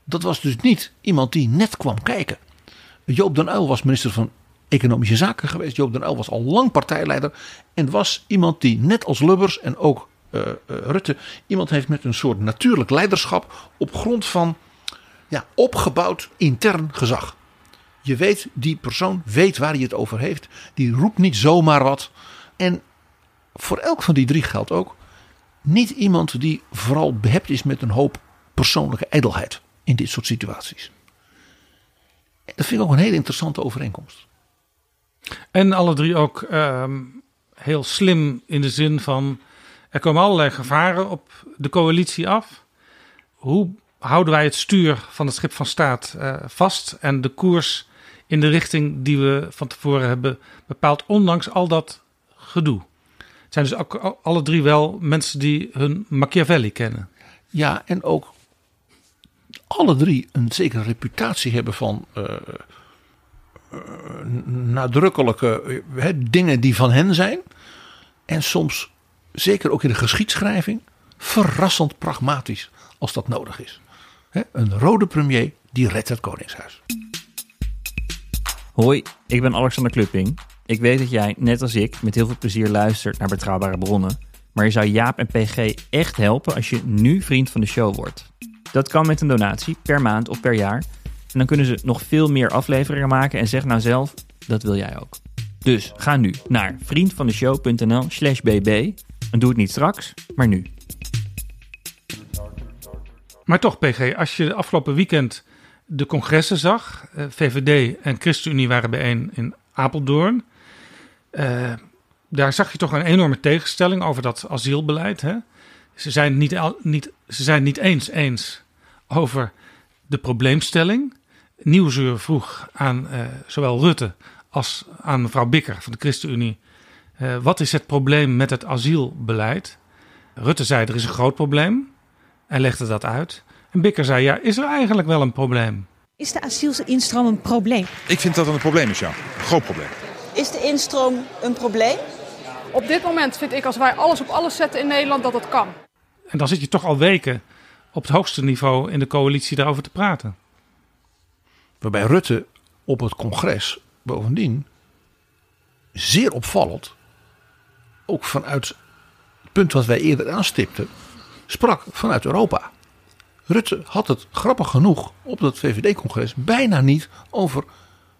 Dat was dus niet iemand die net kwam kijken. Joop den Uyl was minister van Economische Zaken geweest. Joop den Uyl was al lang partijleider. En was iemand die net als Lubbers en ook uh, uh, Rutte... iemand heeft met een soort natuurlijk leiderschap... op grond van ja, opgebouwd intern gezag. Je weet, die persoon weet waar hij het over heeft. Die roept niet zomaar wat. En voor elk van die drie geldt ook... niet iemand die vooral behept is met een hoop persoonlijke ijdelheid... in dit soort situaties. Dat vind ik ook een hele interessante overeenkomst. En alle drie ook ehm, heel slim in de zin van er komen allerlei gevaren op de coalitie af. Hoe houden wij het stuur van het schip van staat uh, vast en de koers in de richting die we van tevoren hebben bepaald, ondanks al dat gedoe? Het zijn dus ook alle drie wel mensen die hun Machiavelli kennen. Ja, en ook alle drie een zekere reputatie hebben van uh, nadrukkelijke uh, dingen die van hen zijn. En soms, zeker ook in de geschiedschrijving, verrassend pragmatisch als dat nodig is. Een rode premier die redt het Koningshuis. Hoi, ik ben Alexander Klupping. Ik weet dat jij, net als ik, met heel veel plezier luistert naar betrouwbare bronnen. Maar je zou Jaap en PG echt helpen als je nu vriend van de show wordt. Dat kan met een donatie per maand of per jaar. En dan kunnen ze nog veel meer afleveringen maken en zeg nou zelf, dat wil jij ook. Dus ga nu naar vriendvandeshow.nl slash bb en doe het niet straks, maar nu. Maar toch PG, als je de afgelopen weekend de congressen zag, eh, VVD en ChristenUnie waren bijeen in Apeldoorn. Uh, daar zag je toch een enorme tegenstelling over dat asielbeleid. Hè? Ze zijn niet, niet, ze zijn niet eens eens over de probleemstelling. Nieuwsuur vroeg aan uh, zowel Rutte als aan mevrouw Bikker van de ChristenUnie. Uh, wat is het probleem met het asielbeleid? Rutte zei er is een groot probleem en legde dat uit. En Bikker zei ja, is er eigenlijk wel een probleem? Is de asielinstroom een probleem? Ik vind dat het een probleem is, ja. Een groot probleem. Is de instroom een probleem? Op dit moment vind ik als wij alles op alles zetten in Nederland dat dat kan. En dan zit je toch al weken op het hoogste niveau in de coalitie daarover te praten. Waarbij Rutte op het congres bovendien zeer opvallend, ook vanuit het punt wat wij eerder aanstipten, sprak vanuit Europa. Rutte had het grappig genoeg op dat VVD-congres bijna niet over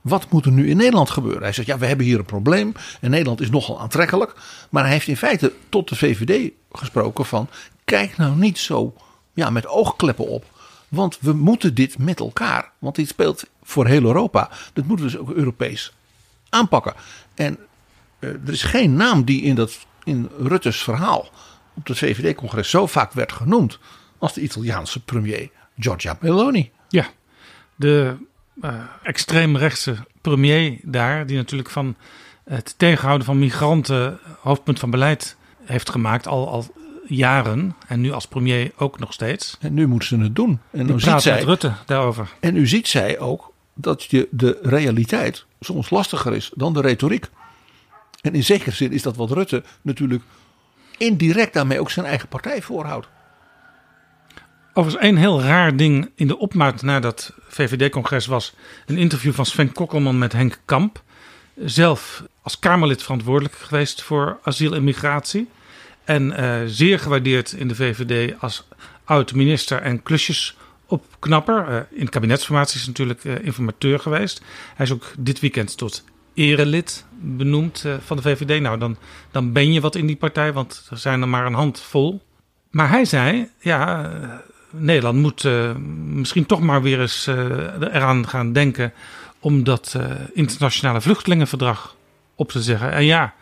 wat moet er nu in Nederland gebeuren. Hij zegt ja, we hebben hier een probleem en Nederland is nogal aantrekkelijk. Maar hij heeft in feite tot de VVD gesproken van kijk nou niet zo ja, met oogkleppen op. Want we moeten dit met elkaar. Want dit speelt voor heel Europa. Dat moeten we dus ook Europees aanpakken. En uh, er is geen naam die in, dat, in Rutte's verhaal op het VVD-congres zo vaak werd genoemd. als de Italiaanse premier Giorgia Meloni. Ja, de uh, extreemrechtse premier daar. die natuurlijk van het tegenhouden van migranten. hoofdpunt van beleid heeft gemaakt. al, al jaren en nu als premier ook nog steeds. En nu moeten ze het doen. En dan ziet zij Rutte daarover. En nu ziet zij ook dat je de realiteit soms lastiger is dan de retoriek. En in zekere zin is dat wat Rutte natuurlijk indirect daarmee ook zijn eigen partij voorhoudt. Overigens, één heel raar ding in de opmaat na dat VVD-congres was een interview van Sven Kokkelman met Henk Kamp. Zelf als Kamerlid verantwoordelijk geweest voor asiel en migratie. En uh, zeer gewaardeerd in de VVD als oud-minister en klusjesopknapper. Uh, in kabinetsformatie is natuurlijk uh, informateur geweest. Hij is ook dit weekend tot erelid benoemd van de VVD. Nou, dan, dan ben je wat in die partij, want er zijn er maar een handvol. Maar hij zei, ja, Nederland moet misschien toch maar weer eens eraan gaan denken... om dat internationale vluchtelingenverdrag op te zeggen. En ja...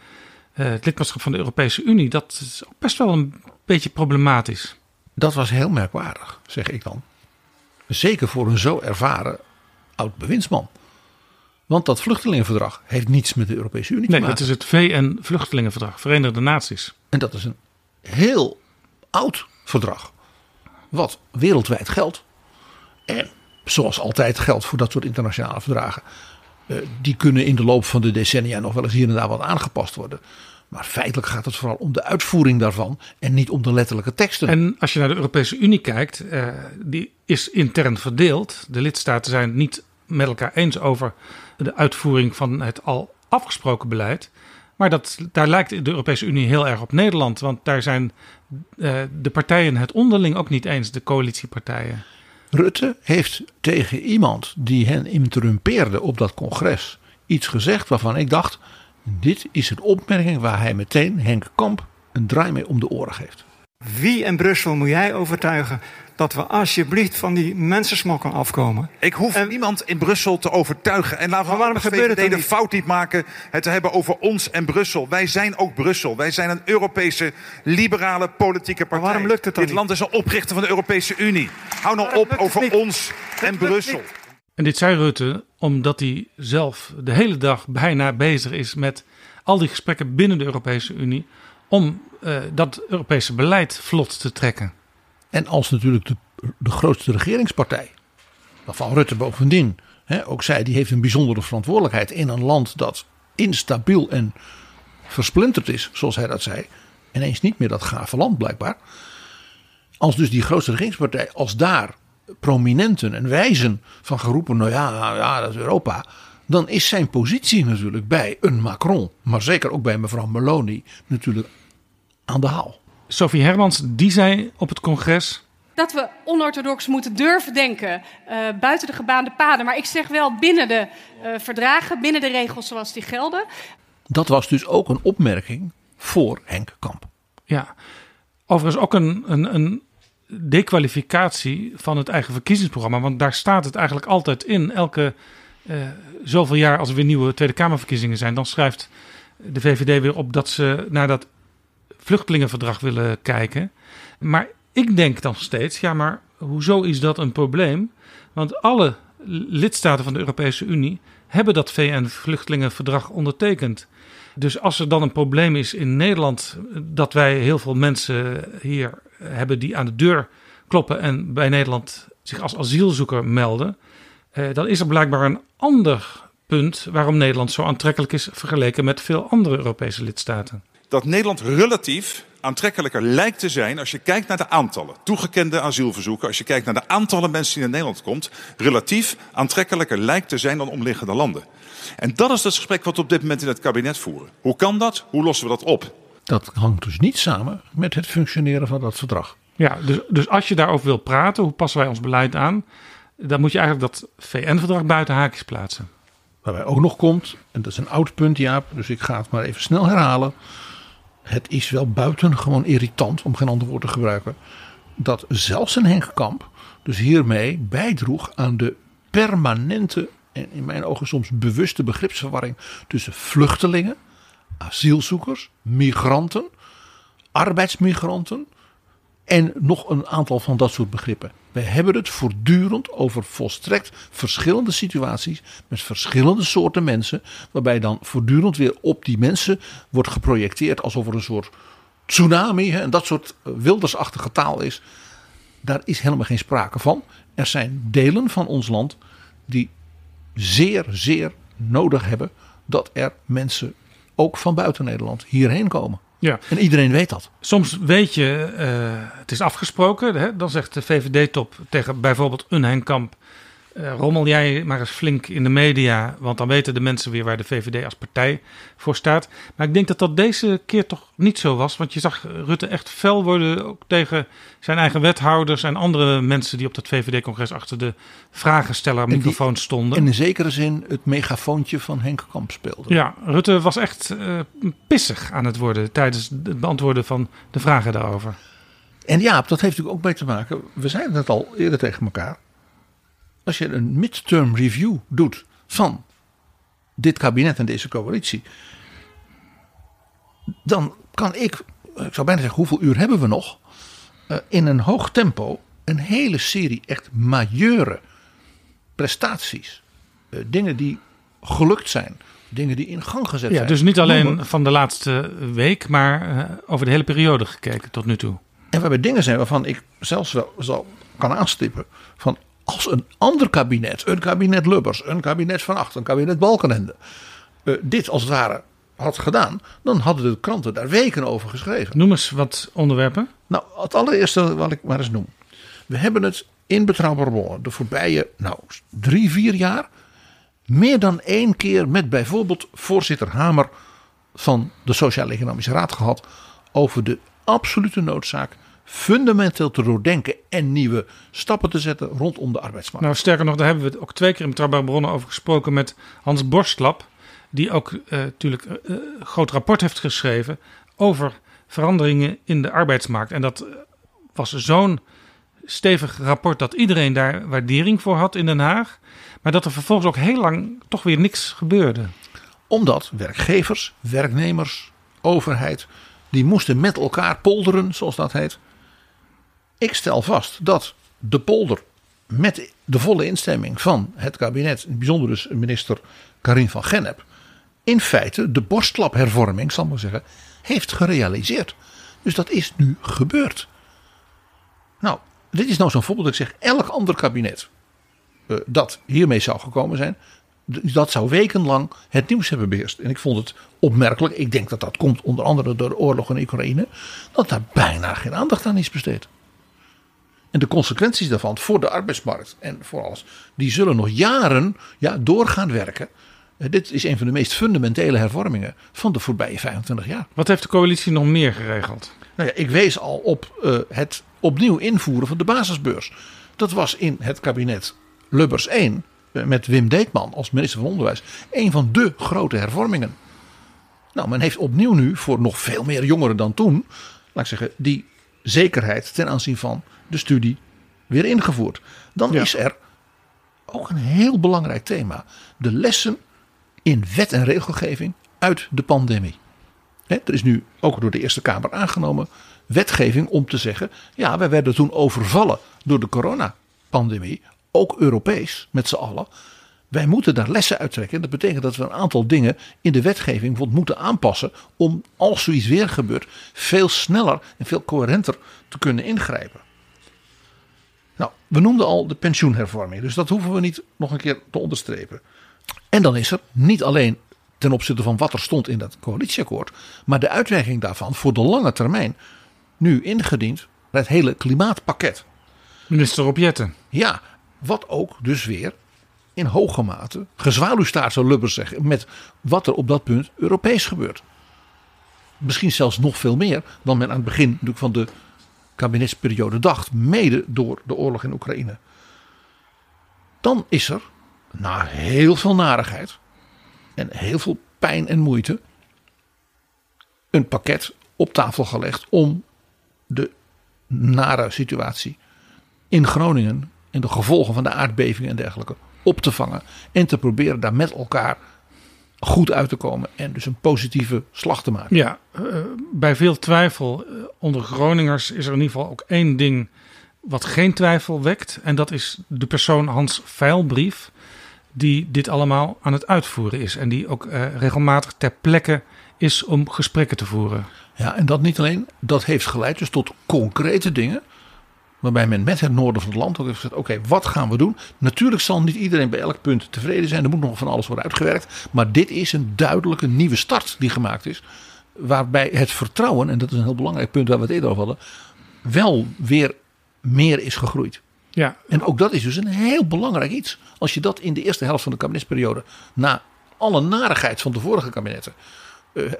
Uh, het lidmaatschap van de Europese Unie, dat is ook best wel een beetje problematisch. Dat was heel merkwaardig, zeg ik dan. Zeker voor een zo ervaren oud bewindsman. Want dat vluchtelingenverdrag heeft niets met de Europese Unie nee, te maken. Nee, dat is het VN-vluchtelingenverdrag, Verenigde Naties. En dat is een heel oud verdrag. Wat wereldwijd geldt. En zoals altijd geldt voor dat soort internationale verdragen. Uh, die kunnen in de loop van de decennia nog wel eens hier en daar wat aangepast worden. Maar feitelijk gaat het vooral om de uitvoering daarvan en niet om de letterlijke teksten. En als je naar de Europese Unie kijkt, uh, die is intern verdeeld. De lidstaten zijn niet met elkaar eens over de uitvoering van het al afgesproken beleid. Maar dat, daar lijkt de Europese Unie heel erg op Nederland. Want daar zijn uh, de partijen het onderling ook niet eens, de coalitiepartijen. Rutte heeft tegen iemand die hen interrumpeerde op dat congres iets gezegd waarvan ik dacht: dit is een opmerking waar hij meteen Henk Kamp een draai mee om de oren geeft. Wie in Brussel moet jij overtuigen dat we alsjeblieft van die mensensmokkel afkomen? Ik hoef niemand in Brussel te overtuigen. En laten we waarom gebeurt het de fout niet maken het te hebben over ons en Brussel. Wij zijn ook Brussel. Wij zijn een Europese liberale politieke partij. waarom lukt het dan Dit land is een oprichter van de Europese Unie. Hou nou op over ons en Brussel. En dit zei Rutte omdat hij zelf de hele dag bijna bezig is met al die gesprekken binnen de Europese Unie om uh, dat Europese beleid vlot te trekken. En als natuurlijk de, de grootste regeringspartij, waarvan Rutte bovendien hè, ook zei, die heeft een bijzondere verantwoordelijkheid in een land dat instabiel en versplinterd is, zoals hij dat zei. Ineens niet meer dat gave land blijkbaar. Als dus die grootste regeringspartij, als daar prominenten en wijzen van geroepen, nou ja, nou ja, dat is Europa. Dan is zijn positie natuurlijk bij een Macron, maar zeker ook bij mevrouw Meloni, natuurlijk aan de haal. Sophie Hermans, die zei op het congres. Dat we onorthodox moeten durven denken uh, buiten de gebaande paden. Maar ik zeg wel binnen de uh, verdragen, binnen de regels zoals die gelden. Dat was dus ook een opmerking voor Henk Kamp. Ja, overigens ook een, een, een dekwalificatie van het eigen verkiezingsprogramma. Want daar staat het eigenlijk altijd in. Elke uh, zoveel jaar als er weer nieuwe Tweede Kamerverkiezingen zijn, dan schrijft de VVD weer op dat ze naar dat vluchtelingenverdrag willen kijken. Maar ik denk dan steeds, ja, maar hoezo is dat een probleem? Want alle lidstaten van de Europese Unie hebben dat VN-vluchtelingenverdrag ondertekend. Dus als er dan een probleem is in Nederland dat wij heel veel mensen hier hebben die aan de deur kloppen en bij Nederland zich als asielzoeker melden, eh, dan is er blijkbaar een ander punt waarom Nederland zo aantrekkelijk is vergeleken met veel andere Europese lidstaten. Dat Nederland relatief aantrekkelijker lijkt te zijn als je kijkt naar de aantallen toegekende asielverzoeken, als je kijkt naar de aantallen mensen die naar Nederland komt, relatief aantrekkelijker lijkt te zijn dan omliggende landen. En dat is het gesprek wat we op dit moment in het kabinet voeren. Hoe kan dat? Hoe lossen we dat op? Dat hangt dus niet samen met het functioneren van dat verdrag. Ja, dus, dus als je daarover wil praten, hoe passen wij ons beleid aan? Dan moet je eigenlijk dat VN-verdrag buiten haakjes plaatsen. Waarbij ook nog komt, en dat is een oud punt Jaap, dus ik ga het maar even snel herhalen. Het is wel buitengewoon irritant, om geen ander woord te gebruiken, dat zelfs een Henk Kamp dus hiermee bijdroeg aan de permanente en in mijn ogen soms bewuste begripsverwarring tussen vluchtelingen, asielzoekers, migranten, arbeidsmigranten en nog een aantal van dat soort begrippen. We hebben het voortdurend over volstrekt verschillende situaties met verschillende soorten mensen, waarbij dan voortdurend weer op die mensen wordt geprojecteerd alsof er een soort tsunami en dat soort wildersachtige taal is. Daar is helemaal geen sprake van. Er zijn delen van ons land die zeer, zeer nodig hebben dat er mensen ook van buiten Nederland hierheen komen. Ja. En iedereen weet dat. Soms weet je, uh, het is afgesproken. Hè? Dan zegt de VVD-top tegen bijvoorbeeld een Henkamp... Uh, rommel jij maar eens flink in de media, want dan weten de mensen weer waar de VVD als partij voor staat. Maar ik denk dat dat deze keer toch niet zo was, want je zag Rutte echt fel worden ook tegen zijn eigen wethouders en andere mensen die op dat VVD-congres achter de vragensteller microfoon stonden. En in zekere zin het megafoontje van Henk Kamp speelde. Ja, Rutte was echt uh, pissig aan het worden tijdens het beantwoorden van de vragen daarover. En ja, dat heeft natuurlijk ook mee te maken, we zeiden het al eerder tegen elkaar als je een midterm review doet van dit kabinet en deze coalitie, dan kan ik, ik zou bijna zeggen, hoeveel uur hebben we nog? Uh, in een hoog tempo een hele serie echt majeure prestaties. Uh, dingen die gelukt zijn. Dingen die in gang gezet ja, zijn. Dus niet alleen van de laatste week, maar uh, over de hele periode gekeken tot nu toe. En waarbij dingen zijn waarvan ik zelfs wel zal kan aanstippen. Van als een ander kabinet, een kabinet Lubbers, een kabinet Van Acht, een kabinet Balkenende, uh, dit als het ware had gedaan, dan hadden de kranten daar weken over geschreven. Noem eens wat onderwerpen. Nou, het allereerste wat ik maar eens noem. We hebben het in Betrouwbare Bronnen de voorbije nou, drie, vier jaar meer dan één keer met bijvoorbeeld voorzitter Hamer van de Sociaal-Economische Raad gehad over de absolute noodzaak fundamenteel te doordenken en nieuwe stappen te zetten rondom de arbeidsmarkt. Nou, sterker nog, daar hebben we het ook twee keer in Betrouwbare Bronnen over gesproken met Hans Borstlap. Die ook uh, natuurlijk een groot rapport heeft geschreven over veranderingen in de arbeidsmarkt. En dat was zo'n stevig rapport dat iedereen daar waardering voor had in Den Haag. Maar dat er vervolgens ook heel lang toch weer niks gebeurde. Omdat werkgevers, werknemers, overheid, die moesten met elkaar polderen, zoals dat heet. Ik stel vast dat de polder met de volle instemming van het kabinet, in het bijzonder dus minister Karin van Gennep, in feite de borstklaphervorming, zal ik maar zeggen, heeft gerealiseerd. Dus dat is nu gebeurd. Nou, dit is nou zo'n voorbeeld ik zeg, elk ander kabinet uh, dat hiermee zou gekomen zijn, dat zou wekenlang het nieuws hebben beheerst. En ik vond het opmerkelijk, ik denk dat dat komt onder andere door de oorlog in Oekraïne, dat daar bijna geen aandacht aan is besteed. En de consequenties daarvan voor de arbeidsmarkt en voor alles, die zullen nog jaren ja, doorgaan werken. Eh, dit is een van de meest fundamentele hervormingen van de voorbije 25 jaar. Wat heeft de coalitie nog meer geregeld? Nou ja, ik wees al op uh, het opnieuw invoeren van de basisbeurs. Dat was in het kabinet Lubbers 1 uh, met Wim Deetman als minister van Onderwijs een van de grote hervormingen. Nou, men heeft opnieuw nu voor nog veel meer jongeren dan toen, laat ik zeggen, die zekerheid ten aanzien van de studie weer ingevoerd. Dan ja. is er ook een heel belangrijk thema: de lessen in wet en regelgeving uit de pandemie. He, er is nu ook door de Eerste Kamer aangenomen wetgeving om te zeggen: ja, wij werden toen overvallen door de coronapandemie, ook Europees met z'n allen. Wij moeten daar lessen uittrekken. Dat betekent dat we een aantal dingen in de wetgeving moeten aanpassen. om als zoiets weer gebeurt, veel sneller en veel coherenter te kunnen ingrijpen. Nou, we noemden al de pensioenhervorming, dus dat hoeven we niet nog een keer te onderstrepen. En dan is er niet alleen ten opzichte van wat er stond in dat coalitieakkoord, maar de uitwerking daarvan voor de lange termijn nu ingediend het hele klimaatpakket. Minister Opjetten. Ja, wat ook dus weer in hoge mate gezwaluwstaart zou Lubbers zeggen met wat er op dat punt Europees gebeurt. Misschien zelfs nog veel meer dan men aan het begin van de kabinetsperiode dacht, mede door de oorlog in Oekraïne. Dan is er, na heel veel narigheid en heel veel pijn en moeite, een pakket op tafel gelegd om de nare situatie in Groningen en de gevolgen van de aardbeving en dergelijke op te vangen en te proberen daar met elkaar goed uit te komen en dus een positieve slag te maken. Ja, uh, bij veel twijfel uh, onder Groningers is er in ieder geval ook één ding wat geen twijfel wekt. En dat is de persoon Hans Veilbrief, die dit allemaal aan het uitvoeren is. En die ook uh, regelmatig ter plekke is om gesprekken te voeren. Ja, en dat niet alleen, dat heeft geleid dus tot concrete dingen. Waarbij men met het noorden van het land ook heeft gezegd: oké, okay, wat gaan we doen? Natuurlijk zal niet iedereen bij elk punt tevreden zijn. Er moet nog van alles worden uitgewerkt. Maar dit is een duidelijke nieuwe start die gemaakt is. Waarbij het vertrouwen, en dat is een heel belangrijk punt waar we het eerder over hadden, wel weer meer is gegroeid. Ja. En ook dat is dus een heel belangrijk iets. Als je dat in de eerste helft van de kabinetsperiode, na alle narigheid van de vorige kabinetten,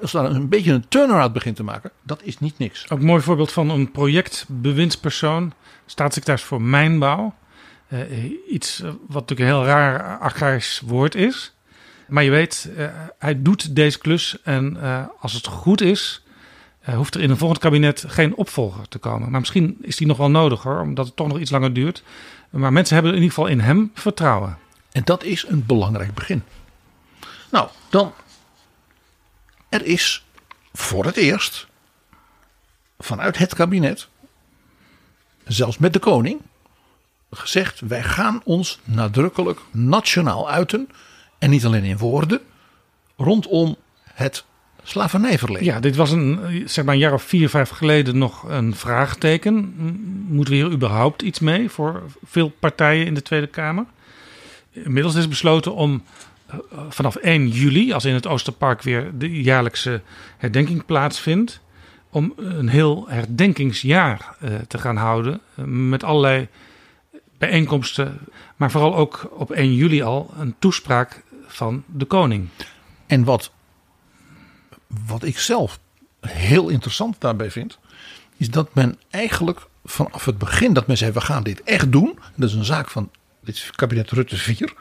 als daar een beetje een turnaround begint te maken, dat is niet niks. Ook een mooi voorbeeld van een projectbewindspersoon, staatssecretaris voor mijnbouw. Uh, iets wat natuurlijk een heel raar agrarisch woord is. Maar je weet, uh, hij doet deze klus en als het goed is, hoeft er in een volgend kabinet geen opvolger te komen. Maar misschien is die nog wel nodig hoor, omdat het toch nog iets langer duurt. Maar mensen hebben in ieder geval in hem vertrouwen. En dat is een belangrijk begin. Nou, dan er is voor het eerst vanuit het kabinet, zelfs met de koning, gezegd: wij gaan ons nadrukkelijk nationaal uiten. En niet alleen in woorden, rondom het slavernijverleden. Ja, dit was een, zeg maar een jaar of vier, vijf geleden nog een vraagteken. Moeten we hier überhaupt iets mee voor veel partijen in de Tweede Kamer? Inmiddels is besloten om vanaf 1 juli, als in het Oosterpark weer de jaarlijkse herdenking plaatsvindt, om een heel herdenkingsjaar uh, te gaan houden uh, met allerlei bijeenkomsten, maar vooral ook op 1 juli al een toespraak van de koning. En wat, wat ik zelf heel interessant daarbij vind, is dat men eigenlijk vanaf het begin dat men zei: we gaan dit echt doen. Dat is een zaak van dit kabinet Rutte 4.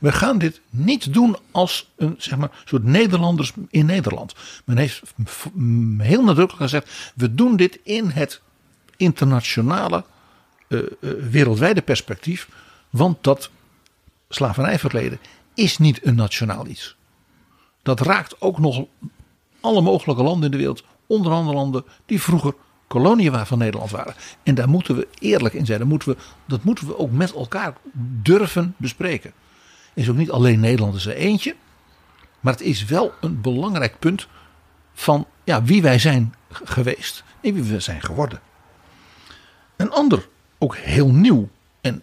We gaan dit niet doen als een zeg maar, soort Nederlanders in Nederland. Men heeft heel nadrukkelijk gezegd: we doen dit in het internationale, uh, uh, wereldwijde perspectief. Want dat slavernijverleden is niet een nationaal iets. Dat raakt ook nog alle mogelijke landen in de wereld, onder andere landen die vroeger koloniën van Nederland waren. En daar moeten we eerlijk in zijn. Dat moeten we, dat moeten we ook met elkaar durven bespreken. Is ook niet alleen Nederland er eentje. Maar het is wel een belangrijk punt van ja, wie wij zijn geweest en wie we zijn geworden. Een ander, ook heel nieuw en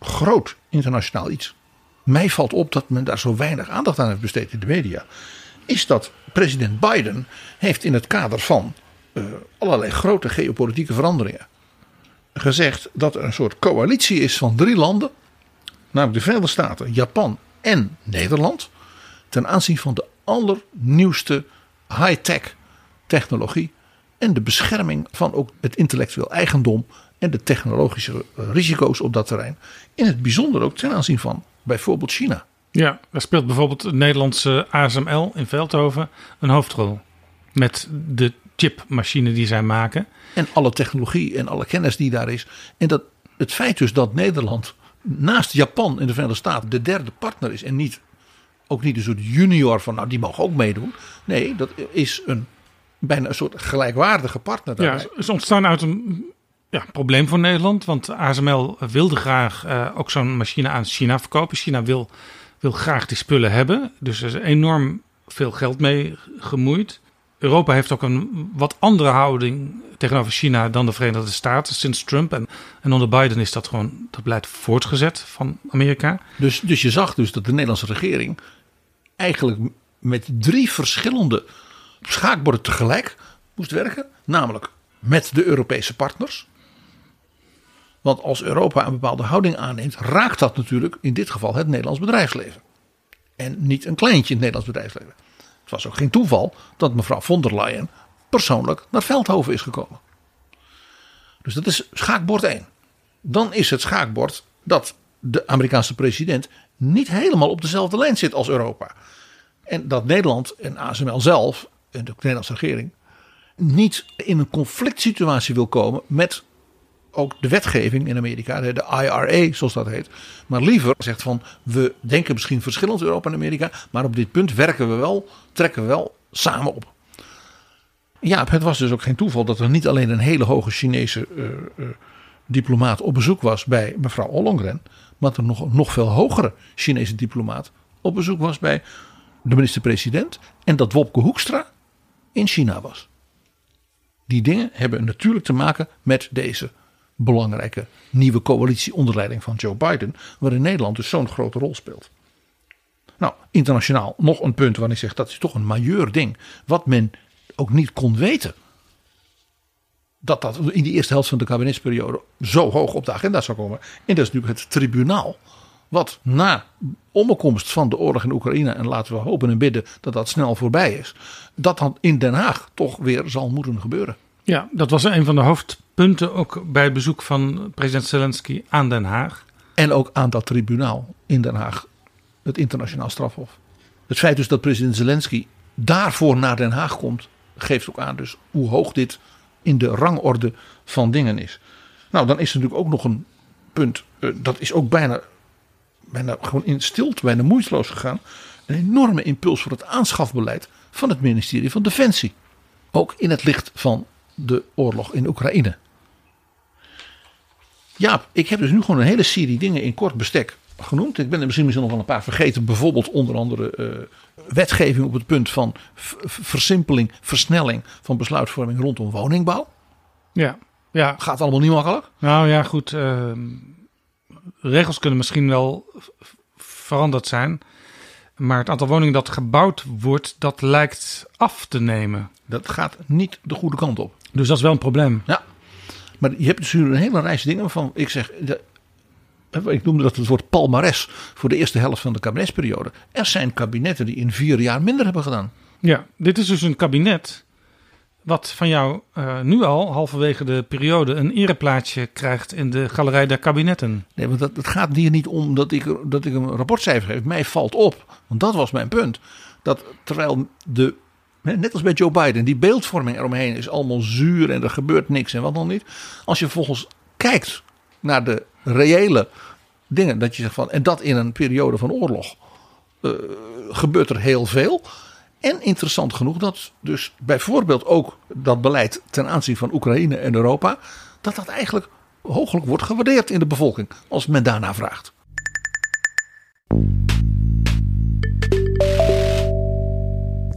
groot internationaal iets. Mij valt op dat men daar zo weinig aandacht aan heeft besteed in de media. Is dat president Biden heeft in het kader van uh, allerlei grote geopolitieke veranderingen gezegd dat er een soort coalitie is van drie landen. Namelijk de Verenigde Staten, Japan en Nederland. Ten aanzien van de allernieuwste high-tech technologie. En de bescherming van ook het intellectueel eigendom en de technologische risico's op dat terrein. In het bijzonder ook ten aanzien van bijvoorbeeld China. Ja, daar speelt bijvoorbeeld het Nederlandse ASML in Veldhoven een hoofdrol. Met de chipmachine die zij maken. En alle technologie en alle kennis die daar is. En dat het feit dus dat Nederland naast Japan en de Verenigde Staten de derde partner is. En niet, ook niet een soort junior van nou die mogen ook meedoen. Nee, dat is een bijna een soort gelijkwaardige partner. Daarbij. Ja, is ontstaan uit een ja, probleem voor Nederland. Want ASML wilde graag uh, ook zo'n machine aan China verkopen. China wil, wil graag die spullen hebben. Dus er is enorm veel geld mee gemoeid. Europa heeft ook een wat andere houding tegenover China dan de Verenigde Staten sinds Trump. En, en onder Biden is dat gewoon dat beleid voortgezet van Amerika. Dus, dus je zag dus dat de Nederlandse regering eigenlijk met drie verschillende schaakborden tegelijk moest werken. Namelijk met de Europese partners. Want als Europa een bepaalde houding aanneemt, raakt dat natuurlijk in dit geval het Nederlands bedrijfsleven. En niet een kleintje in het Nederlands bedrijfsleven. Het was ook geen toeval dat mevrouw von der Leyen persoonlijk naar Veldhoven is gekomen. Dus dat is schaakbord 1. Dan is het schaakbord dat de Amerikaanse president niet helemaal op dezelfde lijn zit als Europa. En dat Nederland en ASML zelf en de Nederlandse regering niet in een conflict situatie wil komen met ook de wetgeving in Amerika, de IRA zoals dat heet. Maar liever zegt van we denken misschien verschillend Europa en Amerika, maar op dit punt werken we wel, trekken we wel samen op. Ja, het was dus ook geen toeval dat er niet alleen een hele hoge Chinese uh, uh, diplomaat op bezoek was bij mevrouw Ollongren, maar dat er nog, nog veel hogere Chinese diplomaat op bezoek was bij de minister-president en dat Wopke Hoekstra in China was. Die dingen hebben natuurlijk te maken met deze belangrijke nieuwe coalitie onder leiding van Joe Biden, waarin Nederland dus zo'n grote rol speelt. Nou, internationaal nog een punt waarin ik zeg dat is toch een majeur ding, wat men ook niet kon weten. Dat dat in die eerste helft van de kabinetsperiode zo hoog op de agenda zou komen. En dat is natuurlijk het tribunaal. Wat na omkomst van de oorlog in Oekraïne, en laten we hopen en bidden dat dat snel voorbij is, dat dan in Den Haag toch weer zal moeten gebeuren. Ja, dat was een van de hoofdpunten ook bij het bezoek van president Zelensky aan Den Haag. En ook aan dat tribunaal in Den Haag, het internationaal strafhof. Het feit dus dat president Zelensky daarvoor naar Den Haag komt, geeft ook aan dus hoe hoog dit in de rangorde van dingen is. Nou, dan is er natuurlijk ook nog een punt, eh, dat is ook bijna, bijna gewoon in stilte, bijna moeiteloos gegaan. Een enorme impuls voor het aanschafbeleid van het ministerie van Defensie. Ook in het licht van de oorlog in Oekraïne. Ja, ik heb dus nu gewoon een hele serie dingen in kort bestek genoemd. Ik ben er misschien, misschien nog wel een paar vergeten. Bijvoorbeeld onder andere uh, wetgeving op het punt van versimpeling, versnelling van besluitvorming rondom woningbouw. Ja, ja. Gaat allemaal niet makkelijk. Nou ja, goed. Uh, regels kunnen misschien wel veranderd zijn. Maar het aantal woningen dat gebouwd wordt, dat lijkt af te nemen. Dat gaat niet de goede kant op. Dus dat is wel een probleem. Ja. Maar je hebt dus een hele reis dingen waarvan ik zeg. De, ik noemde dat het woord palmares voor de eerste helft van de kabinetsperiode. Er zijn kabinetten die in vier jaar minder hebben gedaan. Ja, dit is dus een kabinet wat van jou uh, nu al, halverwege de periode, een ereplaatsje krijgt in de galerij der kabinetten. Nee, want dat, het gaat hier niet om dat ik, dat ik een rapportcijfer geef. Mij valt op, want dat was mijn punt. Dat terwijl de, net als bij Joe Biden, die beeldvorming eromheen is allemaal zuur en er gebeurt niks en wat dan niet. Als je vervolgens kijkt naar de reële dingen, dat je zegt van, en dat in een periode van oorlog, uh, gebeurt er heel veel. En interessant genoeg dat dus bijvoorbeeld ook dat beleid ten aanzien van Oekraïne en Europa, dat dat eigenlijk hooglijk wordt gewaardeerd in de bevolking als men daarna vraagt.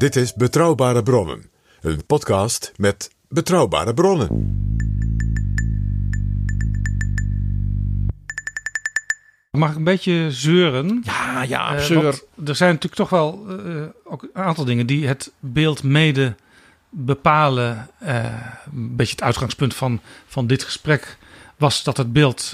Dit is Betrouwbare Bronnen, een podcast met betrouwbare bronnen. Mag ik een beetje zeuren? Ja, ja, uh, zeur. er zijn natuurlijk toch wel uh, ook een aantal dingen die het beeld mede bepalen. Uh, een beetje het uitgangspunt van, van dit gesprek was dat het beeld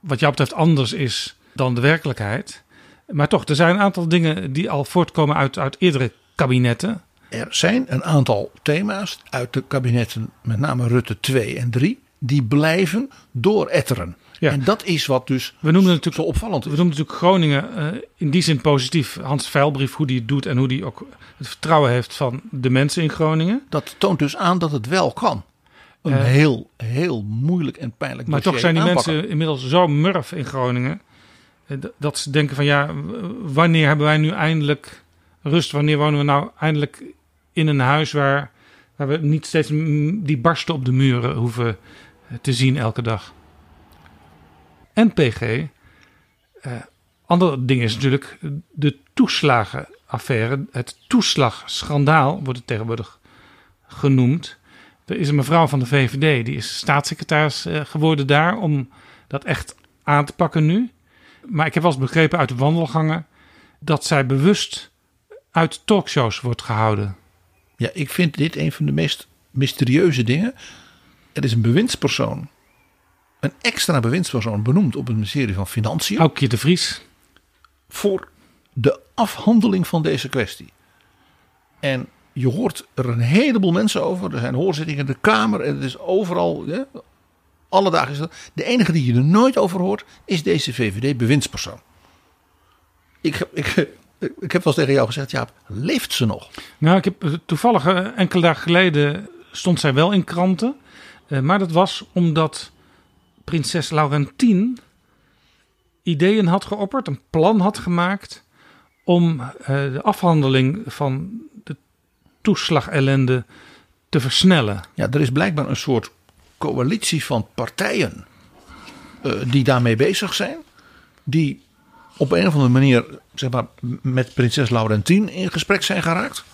wat jou betreft anders is dan de werkelijkheid. Maar toch, er zijn een aantal dingen die al voortkomen uit, uit eerdere kabinetten. Er zijn een aantal thema's uit de kabinetten, met name Rutte 2 en 3, die blijven dooretteren. Ja. En dat is wat dus we noemen natuurlijk, zo opvallend is. We noemen natuurlijk Groningen uh, in die zin positief. Hans Veilbrief, hoe die het doet en hoe die ook het vertrouwen heeft van de mensen in Groningen. Dat toont dus aan dat het wel kan. Een uh, heel, heel moeilijk en pijnlijk Maar toch zijn die aanpakken. mensen inmiddels zo murf in Groningen. Uh, dat ze denken van ja, wanneer hebben wij nu eindelijk rust? Wanneer wonen we nou eindelijk in een huis waar, waar we niet steeds die barsten op de muren hoeven te zien elke dag? en PG. Uh, andere ding is natuurlijk de toeslagenaffaire. Het toeslagschandaal wordt het tegenwoordig genoemd. Er is een mevrouw van de VVD, die is staatssecretaris uh, geworden daar om dat echt aan te pakken nu. Maar ik heb wel eens begrepen uit de wandelgangen dat zij bewust uit talkshows wordt gehouden. Ja, ik vind dit een van de meest mysterieuze dingen. Er is een bewindspersoon een extra bewindspersoon benoemd op het ministerie van Financiën. Aukje de Vries. Voor de afhandeling van deze kwestie. En je hoort er een heleboel mensen over. Er zijn hoorzittingen in de Kamer en het is overal. Ja, alle dagen is dat. De enige die je er nooit over hoort is deze VVD-bewindspersoon. Ik, ik, ik heb wel eens tegen jou gezegd, Jaap, leeft ze nog? Nou, ik heb toevallig enkele dagen geleden stond zij wel in kranten. Maar dat was omdat prinses Laurentien ideeën had geopperd, een plan had gemaakt om de afhandeling van de toeslagellende te versnellen. Ja, er is blijkbaar een soort coalitie van partijen uh, die daarmee bezig zijn, die op een of andere manier zeg maar, met prinses Laurentien in gesprek zijn geraakt.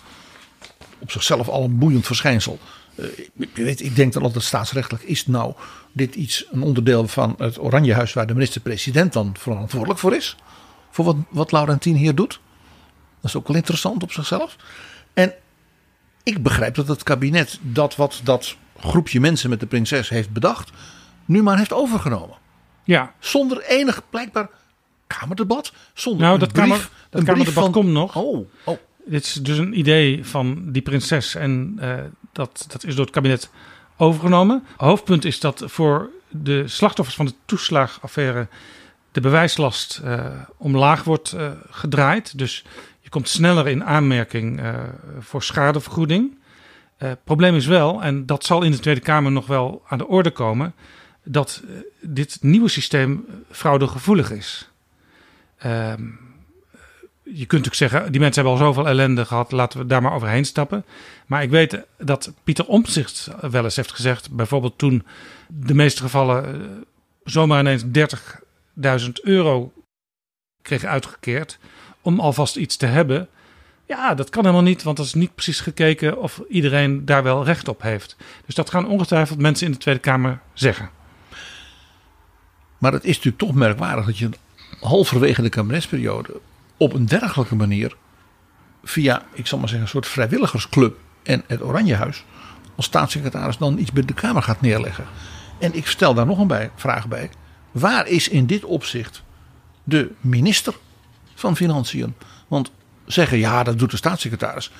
Op zichzelf al een boeiend verschijnsel. Uh, je weet, ik denk dat altijd staatsrechtelijk is nou dit iets een onderdeel van het Oranjehuis waar de minister-president dan verantwoordelijk voor is. Voor wat, wat Laurentien hier doet. Dat is ook wel interessant op zichzelf. En ik begrijp dat het kabinet dat wat dat groepje mensen met de prinses heeft bedacht, nu maar heeft overgenomen. Ja. Zonder enig blijkbaar kamerdebat. Zonder nou, een dat, brief, kamer, dat kamerdebat van, komt nog. Oh, oh. Dit is dus een idee van die prinses en uh, dat, dat is door het kabinet overgenomen. Hoofdpunt is dat voor de slachtoffers van de toeslagaffaire de bewijslast uh, omlaag wordt uh, gedraaid. Dus je komt sneller in aanmerking voor schadevergoeding. probleem is wel, en dat zal in de Tweede Kamer nog wel aan de orde komen, dat dit nieuwe systeem fraudegevoelig is. Ehm, je kunt natuurlijk zeggen, die mensen hebben al zoveel ellende gehad, laten we daar maar overheen stappen. Maar ik weet dat Pieter Omtzigt wel eens heeft gezegd, bijvoorbeeld toen de meeste gevallen uh, zomaar ineens 30.000 euro kregen uitgekeerd, om alvast iets te hebben. Ja, dat kan helemaal niet, want dat is niet precies gekeken of iedereen daar wel recht op heeft. Dus dat gaan ongetwijfeld mensen in de Tweede Kamer zeggen. Maar het is natuurlijk toch merkwaardig dat je halverwege de kabinetsperiode op een dergelijke manier via, ik zal maar zeggen, een soort vrijwilligersclub en het Oranjehuis als staatssecretaris dan iets bij de Kamer gaat neerleggen. En ik stel daar nog een bij, vraag bij. waar is in dit opzicht de minister van Financiën? Want zeggen ja, dat doet de staatssecretaris,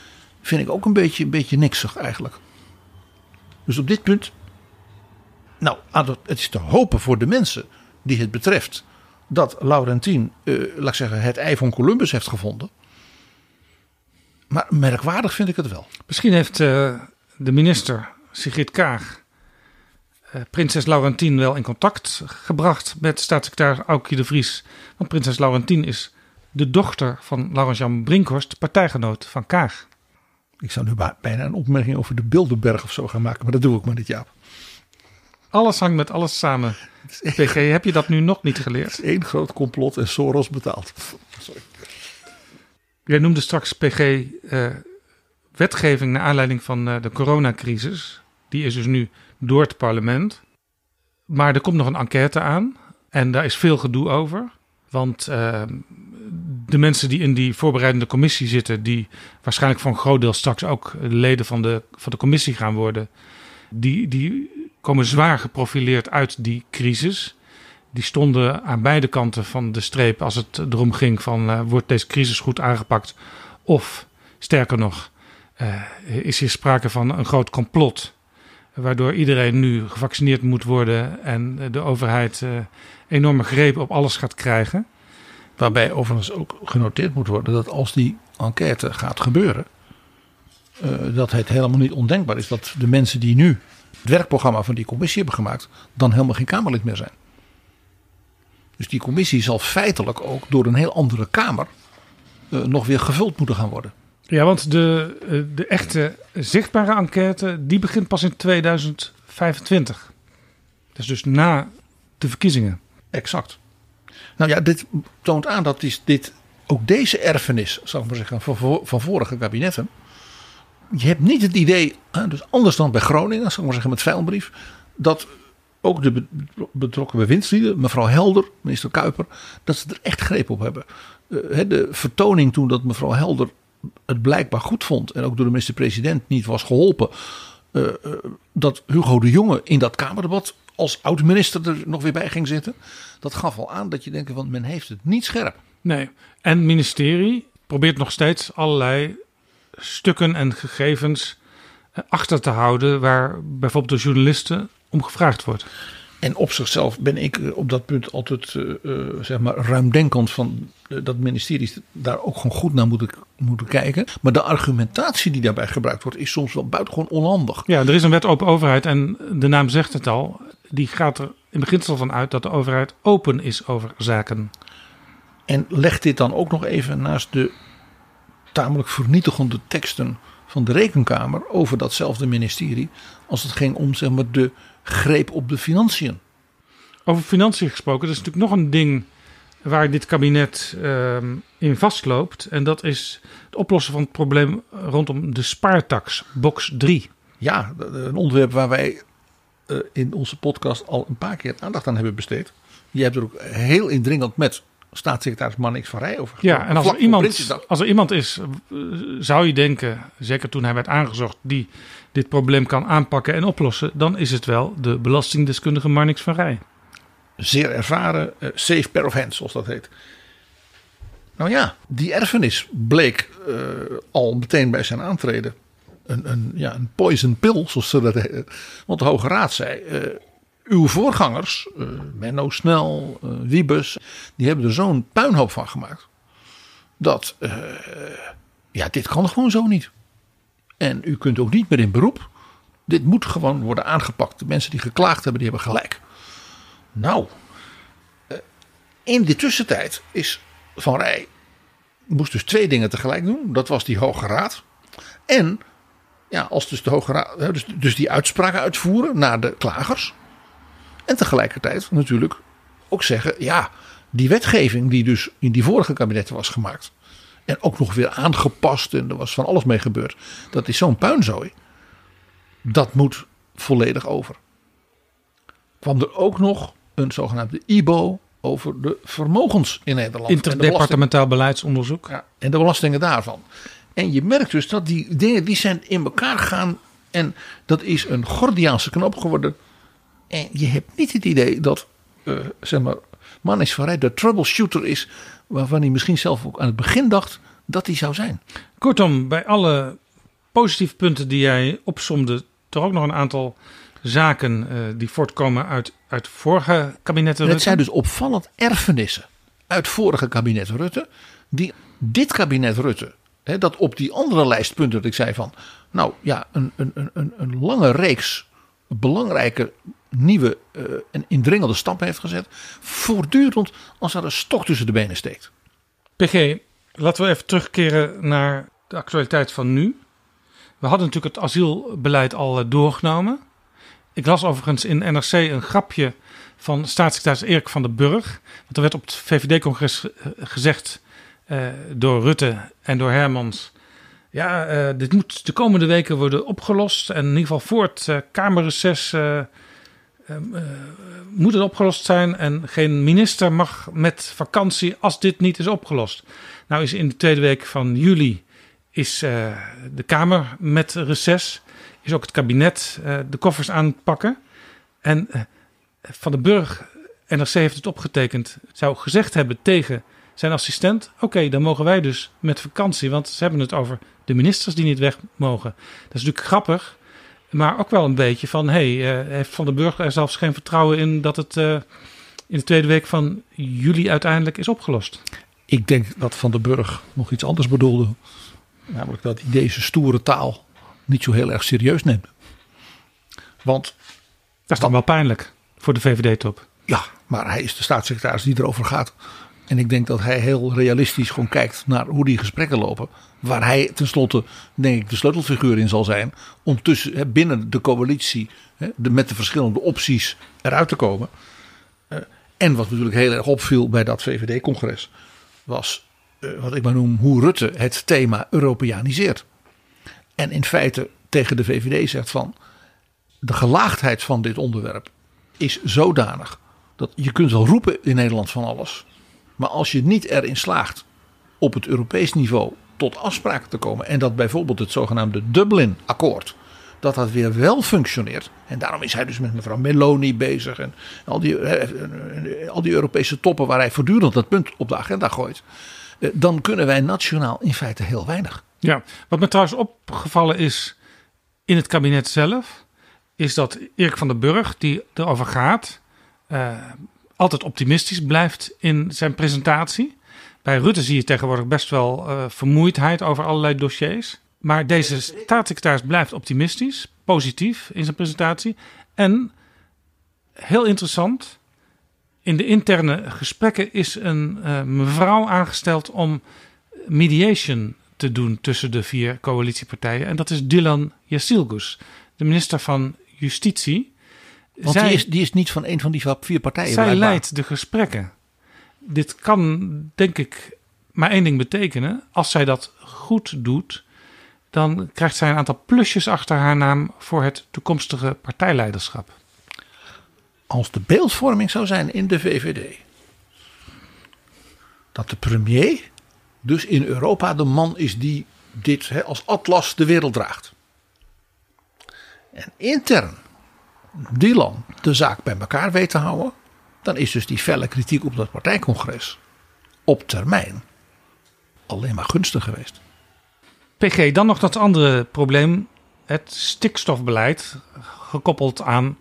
vind ik ook een beetje, een beetje niksig eigenlijk. Dus op dit punt, nou, het is te hopen voor de mensen die het betreft dat Laurentien, eh, laat ik zeggen, het ei van Columbus heeft gevonden. Maar merkwaardig vind ik het wel. Misschien heeft uh, de minister Sigrid Kaag uh, prinses Laurentien wel in contact gebracht met staatssecretaris Aukje de Vries. Want prinses Laurentien is de dochter van Laurent-Jan Brinkhorst, partijgenoot van Kaag. Ik zou nu bijna een opmerking over de Bilderberg of zo gaan maken, maar dat doe ik maar niet, Jaap. Alles hangt met alles samen. PG, heb je dat nu nog niet geleerd? Het is één groot complot en Soros betaalt. Sorry. Jij noemde straks PG uh, wetgeving naar aanleiding van uh, de coronacrisis. Die is dus nu door het parlement. Maar er komt nog een enquête aan. En daar is veel gedoe over. Want uh, de mensen die in die voorbereidende commissie zitten, die waarschijnlijk voor een groot deel straks ook leden van de, van de commissie gaan worden, die, die komen zwaar geprofileerd uit die crisis. Die stonden aan beide kanten van de streep als het erom ging van uh, wordt deze crisis goed aangepakt of sterker nog uh, is hier sprake van een groot complot waardoor iedereen nu gevaccineerd moet worden en de overheid uh, enorme greep op alles gaat krijgen. Waarbij overigens ook genoteerd moet worden dat als die enquête gaat gebeuren, dat het helemaal niet ondenkbaar is dat de mensen die nu het werkprogramma van die commissie hebben gemaakt, dan helemaal geen Kamerlid meer zijn. Dus die commissie zal feitelijk ook door een heel andere Kamer uh, nog weer gevuld moeten gaan worden. Ja, want de, uh, de echte zichtbare enquête die begint pas in 2025. Dat is dus na de verkiezingen. Exact. Nou ja, dit toont aan dat dit, ook deze erfenis, zal ik maar zeggen, van, van vorige kabinetten je hebt niet het idee, dus anders dan bij Groningen, zal ik maar zeggen met vuilbrief, dat ook de betrokken bewindslieden, mevrouw Helder, minister Kuiper, dat ze er echt greep op hebben. Eh, de vertoning toen dat mevrouw Helder het blijkbaar goed vond en ook door de minister-president niet was geholpen, eh, eh, dat Hugo de Jonge in dat Kamerdebat als oud-minister er nog weer bij ging zitten. Dat gaf al aan dat je denkt, want men heeft het niet scherp. Nee, en ministerie probeert nog steeds allerlei stukken en gegevens eh, achter te houden waar bijvoorbeeld door journalisten om gevraagd wordt. En op zichzelf ben ik eh, op dat punt altijd uh, uh, zeg maar ruimdenkend van uh, dat ministeries daar ook gewoon goed naar moeten, moeten kijken. Maar de argumentatie die daarbij gebruikt wordt is soms wel buitengewoon onhandig. Ja, er is een wet open overheid en de naam zegt het al. Die gaat er in beginsel van uit dat de overheid open is over zaken. En legt dit dan ook nog even naast de tamelijk vernietigende teksten van de rekenkamer over datzelfde ministerie. Als het ging om zeg maar, de greep op de financiën. Over financiën gesproken, dat is natuurlijk nog een ding waar dit kabinet uh, in vastloopt. En dat is het oplossen van het probleem rondom de spaartax, box 3. Ja, een onderwerp waar wij uh, in onze podcast al een paar keer aandacht aan hebben besteed. Je hebt er ook heel indringend met staatssecretaris Mannix van Rij over Ja, en als er, iemand, als er iemand is, eh, zou je denken, zeker toen hij werd aangezocht, die dit probleem kan aanpakken en oplossen, dan is het wel de belastingdeskundige Mannix van Rij. Zeer ervaren, uh, safe pair of hands, zoals dat heet. Nou ja, die erfenis bleek uh, al meteen bij zijn aantreden een, een, ja, een poison pill, zoals ze dat heten. Want de Hoge Raad zei, uh, uw voorgangers, uh, Menno Snel, uh, die hebben er zo'n puinhoop van gemaakt. Dat, uh, ja, dit kan gewoon zo niet. En u kunt ook niet meer in beroep. Dit moet gewoon worden aangepakt. De mensen die geklaagd hebben, die hebben gelijk. Nou, in de tussentijd is Van Rij, moest dus twee dingen tegelijk doen. Dat was die Hoge Raad. En, ja, als dus de Hoge Raad, dus, dus die uitspraken uitvoeren naar de klagers. En tegelijkertijd natuurlijk ook zeggen: ja, die wetgeving die dus in die vorige kabinetten was gemaakt. En ook nog weer aangepast en er was van alles mee gebeurd. Dat is zo'n puinzooi. Dat moet volledig over. Kwam er ook nog een zogenaamde IBO over de vermogens in Nederland. Interdepartementaal beleidsonderzoek. Ja, en de belastingen daarvan. En je merkt dus dat die dingen die zijn in elkaar gaan. En dat is een Gordiaanse knop geworden en je hebt niet het idee dat eh, zeg maar, man is van de troubleshooter is. Waarvan hij misschien zelf ook aan het begin dacht dat hij zou zijn. Kortom, bij alle positieve punten die jij opsomde, toch ook nog een aantal zaken uh, die voortkomen uit, uit vorige kabinetten Rutte. Het zijn dus opvallend erfenissen uit vorige kabinetten Rutte, die dit kabinet Rutte, hè, dat op die andere lijstpunten dat ik zei van, nou ja, een, een, een, een lange reeks belangrijke nieuwe uh, en indringende stappen heeft gezet, voortdurend als er een stok tussen de benen steekt. PG, laten we even terugkeren naar de actualiteit van nu. We hadden natuurlijk het asielbeleid al eh, doorgenomen. Ik las overigens in NRC een grapje van staatssecretaris Erik van den Burg. Want er werd op het VVD-congres eh, gezegd door Rutte en door Hermans. Ja, uh, dit moet de komende weken worden opgelost. En in ieder geval voor het uh, Kamerreces moet het opgelost zijn. En geen minister mag met vakantie als dit niet is opgelost. Nou is in de tweede week van juli is de Kamer met reces. Is ook het kabinet de koffers aan het pakken. En van den Burg, NRC heeft het opgetekend, zou gezegd hebben tegen zijn assistent: Oké, dan mogen wij dus met vakantie, want ze hebben het over de ministers die niet weg mogen. Dat is natuurlijk grappig, maar ook wel een beetje van: hey, uh, heeft Van den Burg er zelfs geen vertrouwen in dat het uh, in de tweede week van juli uiteindelijk is opgelost? Ik denk dat Van den Burg nog iets anders bedoelde. Namelijk dat hij deze stoere taal niet zo heel erg serieus neemt. Want dat is dan wel pijnlijk voor de VVD-top. Ja, maar hij is de staatssecretaris die erover gaat. En ik denk dat hij heel realistisch gewoon kijkt naar hoe die gesprekken lopen. Waar hij tenslotte, denk ik, de sleutelfiguur in zal zijn. Om tussen, binnen de coalitie de, met de verschillende opties eruit te komen. Eh, en wat natuurlijk heel erg opviel bij dat VVD-congres. Was eh, wat ik maar noem hoe Rutte het thema Europeaniseert. En in feite tegen de VVD zegt van. De gelaagdheid van dit onderwerp is zodanig dat je kunt wel roepen in Nederland van alles. Maar als je niet erin slaagt op het Europees niveau tot afspraken te komen. En dat bijvoorbeeld het zogenaamde Dublin-akkoord. Dat dat weer wel functioneert. En daarom is hij dus met mevrouw Meloni bezig. En al die, al die Europese toppen waar hij voortdurend dat punt op de agenda gooit. Eh, dan kunnen wij nationaal in feite heel weinig. Ja, wat me trouwens opgevallen is in het kabinet zelf is dat Erik van den Burg, die erover gaat, altijd optimistisch blijft in zijn presentatie. Bij Rutte zie je tegenwoordig best wel uh, vermoeidheid over allerlei dossiers. Maar deze staatssecretaris blijft optimistisch, positief in zijn presentatie. En heel interessant, in de interne gesprekken is een uh, mevrouw aangesteld om mediation te doen tussen de vier coalitiepartijen. En dat is Dylan Jasilgus, de minister van Justitie. Want zij, die, is, die is niet van een van die vier partijen. Zij blijkbaar. leidt de gesprekken. Dit kan, denk ik, maar één ding betekenen. Als zij dat goed doet, dan krijgt zij een aantal plusjes achter haar naam voor het toekomstige partijleiderschap. Als de beeldvorming zou zijn in de VVD. Dat de premier dus in Europa de man is die dit als atlas de wereld draagt. En intern Dylan de zaak bij elkaar weet te houden, dan is dus die felle kritiek op dat partijcongres op termijn alleen maar gunstig geweest. PG, dan nog dat andere probleem, het stikstofbeleid gekoppeld aan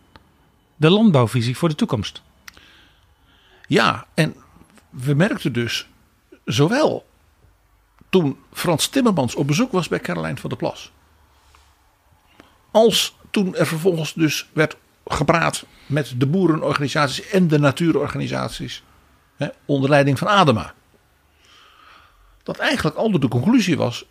de landbouwvisie voor de toekomst. Ja, en we merkten dus zowel toen Frans Timmermans op bezoek was bij Caroline van der Plas, als toen er vervolgens dus werd gepraat met de boerenorganisaties en de natuurorganisaties. Hè, onder leiding van Adema. Dat eigenlijk altijd de conclusie was.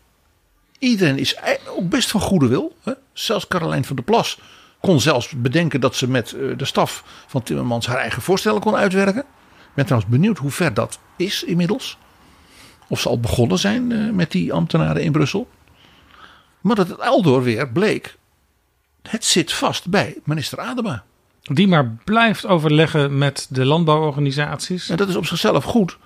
Iedereen is ook best van goede wil. Hè. Zelfs Carolijn van der Plas kon zelfs bedenken dat ze met eh, de staf van Timmermans haar eigen voorstellen kon uitwerken. Ik ben trouwens benieuwd hoe ver dat is inmiddels. Of ze al begonnen zijn eh, met die ambtenaren in Brussel. Maar dat het aldoor weer bleek het zit vast bij minister Adema. Die maar blijft overleggen met de landbouworganisaties. En dat is op zichzelf goed.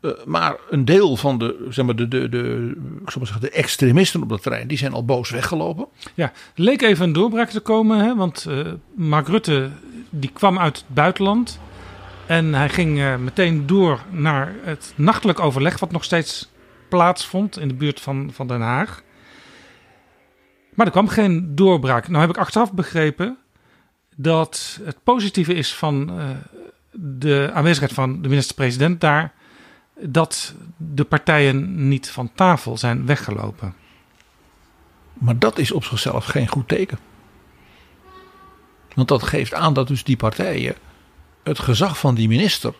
Uh, maar een deel van de, zeg maar de, de, de, ik zal maar zeggen, de extremisten op dat terrein, die zijn al boos weggelopen. Ja, leek even een doorbraak te komen, hè? want uh, Mark Rutte die kwam uit het buitenland. En hij ging uh, meteen door naar het nachtelijk overleg, wat nog steeds plaatsvond in de buurt van, van Den Haag. Maar er kwam geen doorbraak. Nou heb ik achteraf begrepen dat het positieve is van uh, de aanwezigheid van de minister-president daar, dat de partijen niet van tafel zijn weggelopen. Maar dat is op zichzelf geen goed teken. Want dat geeft aan dat dus die partijen het gezag van die minister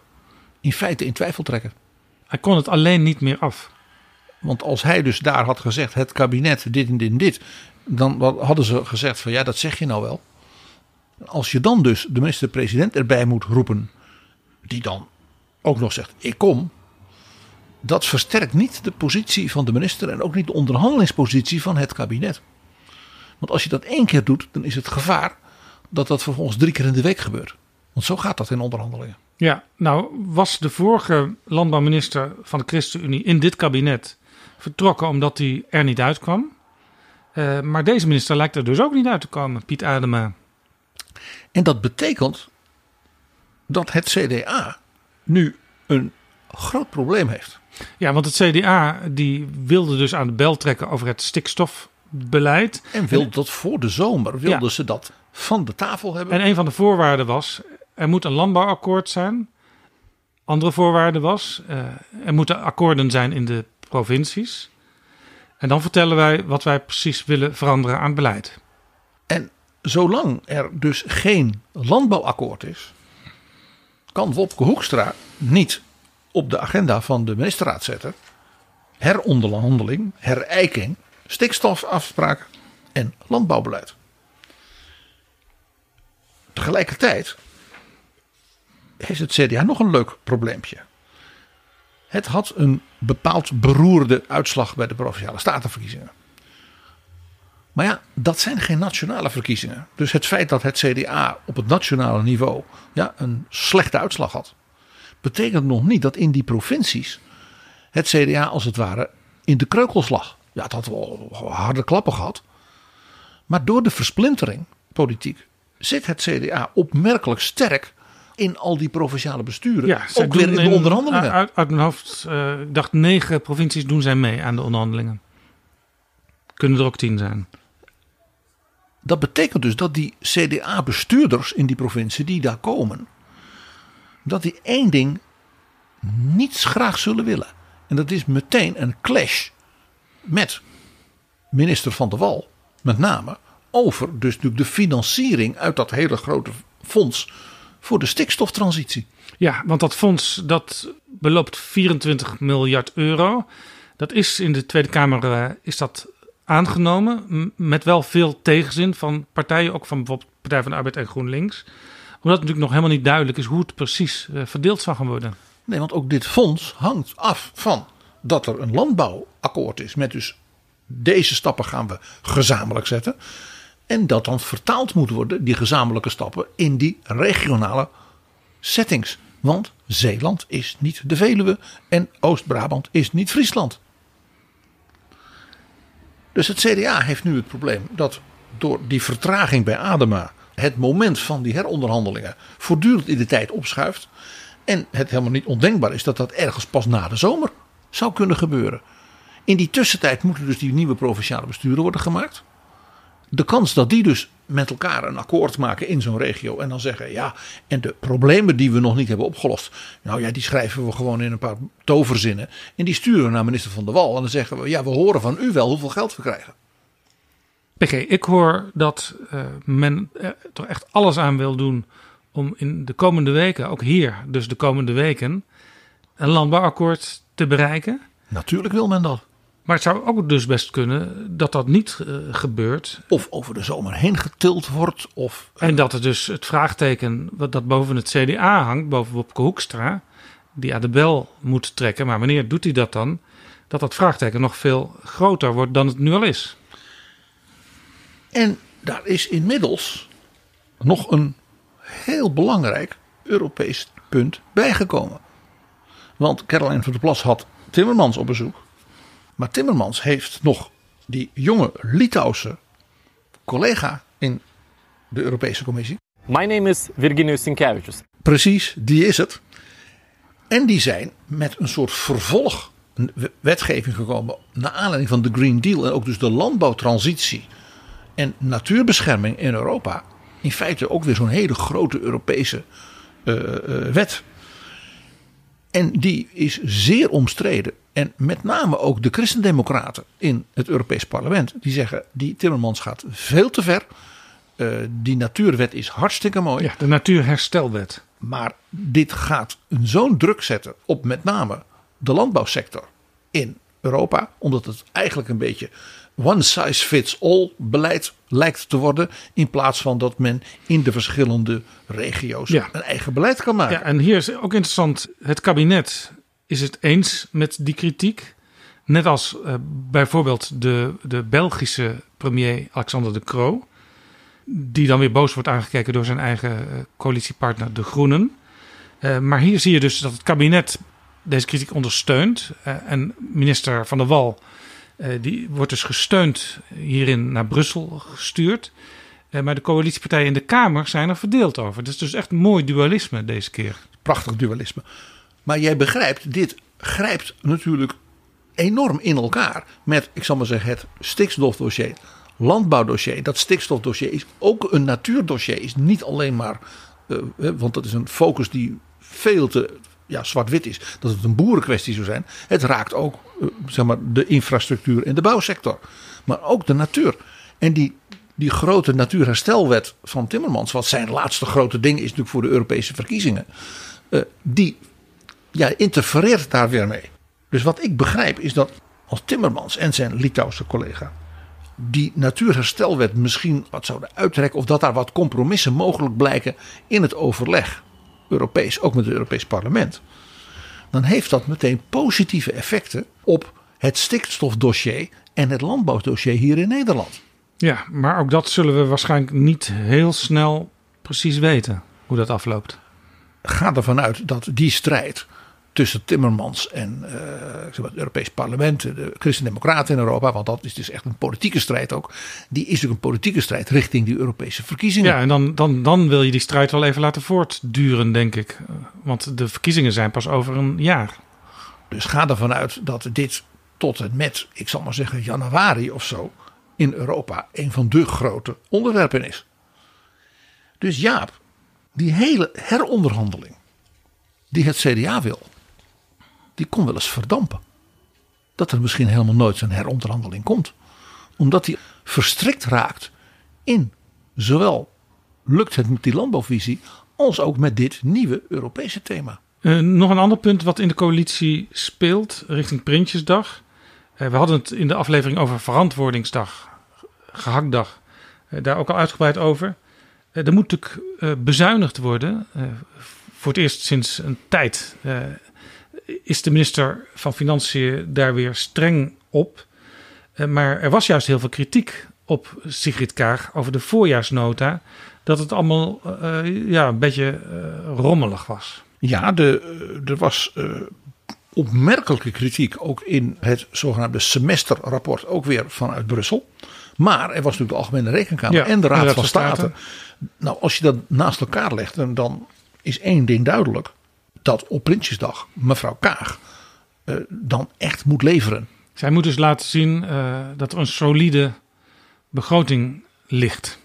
in feite in twijfel trekken. Hij kon het alleen niet meer af. Want als hij dus daar had gezegd: het kabinet, dit en dit en dit. Dan hadden ze gezegd: van ja, dat zeg je nou wel. Als je dan dus de minister-president erbij moet roepen, die dan ook nog zegt: ik kom. Dat versterkt niet de positie van de minister en ook niet de onderhandelingspositie van het kabinet. Want als je dat één keer doet, dan is het gevaar dat dat vervolgens drie keer in de week gebeurt. Want zo gaat dat in onderhandelingen. Ja, nou was de vorige landbouwminister van de ChristenUnie in dit kabinet vertrokken omdat hij er niet uitkwam. Uh, maar deze minister lijkt er dus ook niet uit te komen, Piet Adema. En dat betekent dat het CDA nu een groot probleem heeft. Ja, want het CDA die wilde dus aan de bel trekken over het stikstofbeleid. En wilde dat voor de zomer, wilden ze dat van de tafel hebben. En een van de voorwaarden was, er moet een landbouwakkoord zijn. Andere voorwaarde was, uh, er moeten akkoorden zijn in de provincies. En dan vertellen wij wat wij precies willen veranderen aan het beleid. En zolang er dus geen landbouwakkoord is, kan Wopke Hoekstra niet op de agenda van de ministerraad zetten. Heronderhandeling, herijking, stikstofafspraken en landbouwbeleid. Tegelijkertijd heeft het CDA nog een leuk probleempje. Het had een bepaald beroerde uitslag bij de provinciale statenverkiezingen. Maar ja, dat zijn geen nationale verkiezingen. Dus het feit dat het CDA op het nationale niveau ja, een slechte uitslag had, betekent nog niet dat in die provincies het CDA als het ware in de kreukels lag. Ja, het had wel harde klappen gehad. Maar door de versplintering politiek zit het CDA opmerkelijk sterk in al die provinciale besturen. Ja, ook weer in de onderhandelingen. Uit, uit, mijn hoofd, uh, ik dacht negen provincies doen zij mee aan de onderhandelingen. Kunnen er ook tien zijn. Dat betekent dus dat die CDA-bestuurders in die provincie die daar komen, dat die één ding niets graag zullen willen. En dat is meteen een clash met minister Van der Wal, met name over dus natuurlijk de financiering uit dat hele grote fonds voor de stikstoftransitie. Ja, want dat fonds dat beloopt 24 miljard euro. Dat is in de Tweede Kamer uh, is dat aangenomen. Met wel veel tegenzin van partijen, ook van bijvoorbeeld Partij van de Arbeid en GroenLinks. Omdat natuurlijk nog helemaal niet duidelijk is hoe het precies uh, verdeeld zal gaan worden. Nee, want ook dit fonds hangt af van dat er een landbouwakkoord is. Met dus deze stappen gaan we gezamenlijk zetten. En dat dan vertaald moet worden, die gezamenlijke stappen, in die regionale settings. Want Zeeland is niet de Veluwe en Oost-Brabant is niet Friesland. Dus het CDA heeft nu het probleem dat door die vertraging bij Adema het moment van die heronderhandelingen voortdurend in de tijd opschuift. En het helemaal niet ondenkbaar is dat dat ergens pas na de zomer zou kunnen gebeuren. In die tussentijd moeten dus die nieuwe provinciale besturen worden gemaakt de kans dat die dus met elkaar een akkoord maken in zo'n regio. En dan zeggen, ja, en de problemen die we nog niet hebben opgelost. Nou ja, die schrijven we gewoon in een paar toverzinnen. En die sturen we naar minister Van der Wal. En dan zeggen we, ja, we horen van u wel hoeveel geld we krijgen. PG, ik hoor dat uh, men er toch echt alles aan wil doen om in de komende weken, ook hier, dus de komende weken, een landbouwakkoord te bereiken. Natuurlijk wil men dat. Maar het zou ook dus best kunnen dat dat niet uh, gebeurt. Of over de zomer heen getild wordt. Of, uh... En dat er dus het vraagteken wat dat boven het CDA hangt, boven Wopke Hoekstra, die aan de bel moet trekken. Maar wanneer doet hij dat dan? Dat dat vraagteken nog veel groter wordt dan het nu al is. En daar is inmiddels nog een heel belangrijk Europees punt bijgekomen. Want Caroline van der Plas had Timmermans op bezoek. Maar Timmermans heeft nog die jonge Litouwse collega in de Europese Commissie. My name is Virginijus Sinkevičius. Precies, die is het. En die zijn met een soort vervolg een wetgeving gekomen naar aanleiding van de Green Deal en ook dus de landbouwtransitie en natuurbescherming in Europa. In feite ook weer zo'n hele grote Europese uh, uh, wet. En die is zeer omstreden. En met name ook de christendemocraten in het Europees parlement. Die zeggen, die Timmermans gaat veel te ver. Uh, die natuurwet is hartstikke mooi. Ja, de natuurherstelwet. Maar dit gaat zo'n druk zetten op met name de landbouwsector in Europa. Omdat het eigenlijk een beetje one size fits all beleid lijkt te worden. In plaats van dat men in de verschillende regio's Ja. een eigen beleid kan maken. Ja, en hier is ook interessant. Het kabinet is het eens met die kritiek. Net als eh, bijvoorbeeld de, de Belgische premier Alexander de Croo. Die dan weer boos wordt aangekeken door zijn eigen eh, coalitiepartner De Groenen. Eh, maar hier zie je dus dat het kabinet deze kritiek ondersteunt. En minister Van der Wal die wordt dus gesteund hierin naar Brussel gestuurd. Eh, maar de coalitiepartijen in de Kamer zijn er verdeeld over. Is dus echt mooi dualisme deze keer. Prachtig dualisme. Maar jij begrijpt, dit grijpt natuurlijk enorm in elkaar met, ik zal maar zeggen, het stikstofdossier, landbouwdossier. Dat stikstofdossier is ook een natuurdossier, is niet alleen maar, uh, want dat is een focus die veel te ja, zwart-wit is, dat het een boerenkwestie zou zijn. Het raakt ook uh, zeg maar, de infrastructuur en de bouwsector, maar ook de natuur. En die, die grote natuurherstelwet van Timmermans, wat zijn laatste grote ding is natuurlijk voor de Europese verkiezingen, uh, die ja, interfereert daar weer mee. Dus wat ik begrijp is dat als Timmermans en zijn Litouwse collega die natuurherstelwet misschien wat zouden uittrekken of dat daar wat compromissen mogelijk blijken in het overleg, Europees, ook met het Europees Parlement, dan heeft dat meteen positieve effecten op het stikstofdossier en het landbouwdossier hier in Nederland. Ja, maar ook dat zullen we waarschijnlijk niet heel snel precies weten hoe dat afloopt. Ga ervan uit dat die strijd tussen Timmermans en uh, zeg maar, het Europees Parlement, de Christen-Democraten in Europa, want dat is dus echt een politieke strijd ook. Die is ook een politieke strijd richting die Europese verkiezingen. Ja, en dan, dan, dan wil je die strijd wel even laten voortduren, denk ik. Want de verkiezingen zijn pas over een jaar. Dus ga ervan uit dat dit tot en met, ik zal maar zeggen, januari of zo, in Europa een van de grote onderwerpen is. Dus Jaap, die hele heronderhandeling die het CDA wil, die kon wel eens verdampen. Dat er misschien helemaal nooit zo'n heronderhandeling komt. Omdat die verstrikt raakt in zowel lukt het met die landbouwvisie als ook met dit nieuwe Europese thema. Uh, nog een ander punt wat in de coalitie speelt richting Prinsjesdag. Uh, we hadden het in de aflevering over verantwoordingsdag, gehaktdag, uh, daar ook al uitgebreid over. er moet natuurlijk bezuinigd worden. voor het eerst sinds een tijd is de minister van Financiën daar weer streng op. Maar er was juist heel veel kritiek op Sigrid Kaag over de voorjaarsnota. Dat het allemaal uh, ja, een beetje rommelig was. Ja, de, er was opmerkelijke kritiek ook in het zogenaamde semesterrapport. Ook weer vanuit Brussel. Maar er was natuurlijk de Algemene Rekenkamer ja, en de Raad, de Raad van State. State. Nou, als je dat naast elkaar legt, dan is één ding duidelijk dat op Prinsjesdag mevrouw Kaag uh, dan echt moet leveren. Zij moet dus laten zien uh, dat er een solide begroting ligt.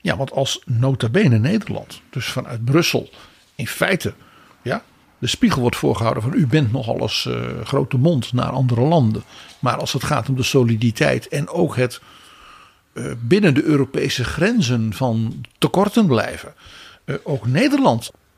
Ja, want als nota bene Nederland, dus vanuit Brussel, in feite ja, de spiegel wordt voorgehouden van u bent nogal eens uh, grote mond naar andere landen. Maar als het gaat om de soliditeit en ook het binnen de Europese grenzen van tekorten blijven. Ook Nederland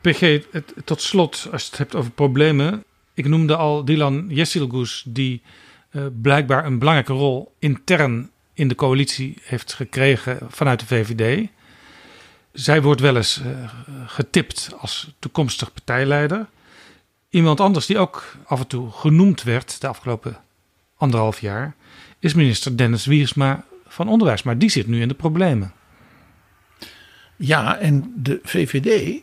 PG, tot slot, als je het hebt over problemen. Ik noemde al Dylan Jessilgus, die uh, blijkbaar een belangrijke rol intern in de coalitie heeft gekregen vanuit de VVD. Zij wordt wel eens uh, getipt als toekomstig partijleider. Iemand anders die ook af en toe genoemd werd de afgelopen anderhalf jaar, is minister Dennis Wiersma van Onderwijs. Maar die zit nu in de problemen. Ja, en de VVD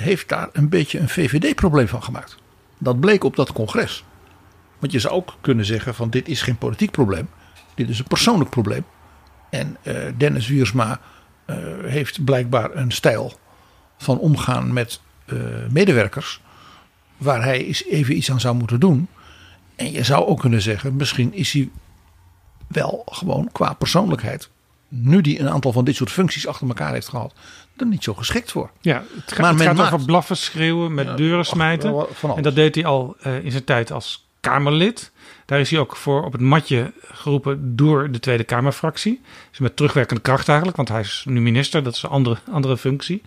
heeft daar een beetje een VVD-probleem van gemaakt. Dat bleek op dat congres. Want je zou ook kunnen zeggen van dit is geen politiek probleem. Dit is een persoonlijk probleem. En uh, Dennis Wiersma uh, heeft blijkbaar een stijl van omgaan met uh, medewerkers. Waar hij eens even iets aan zou moeten doen. En je zou ook kunnen zeggen, misschien is hij wel gewoon qua persoonlijkheid. Nu die een aantal van dit soort functies achter elkaar heeft gehad, er niet zo geschikt voor. Ja, het, ga, maar het gaat maakt... over blaffen, schreeuwen, met ja, deuren smijten. En dat deed hij al uh, in zijn tijd als Kamerlid. Daar is hij ook voor op het matje geroepen door de Tweede Kamerfractie. Dus met terugwerkende kracht eigenlijk, want hij is nu minister, dat is een andere, andere functie.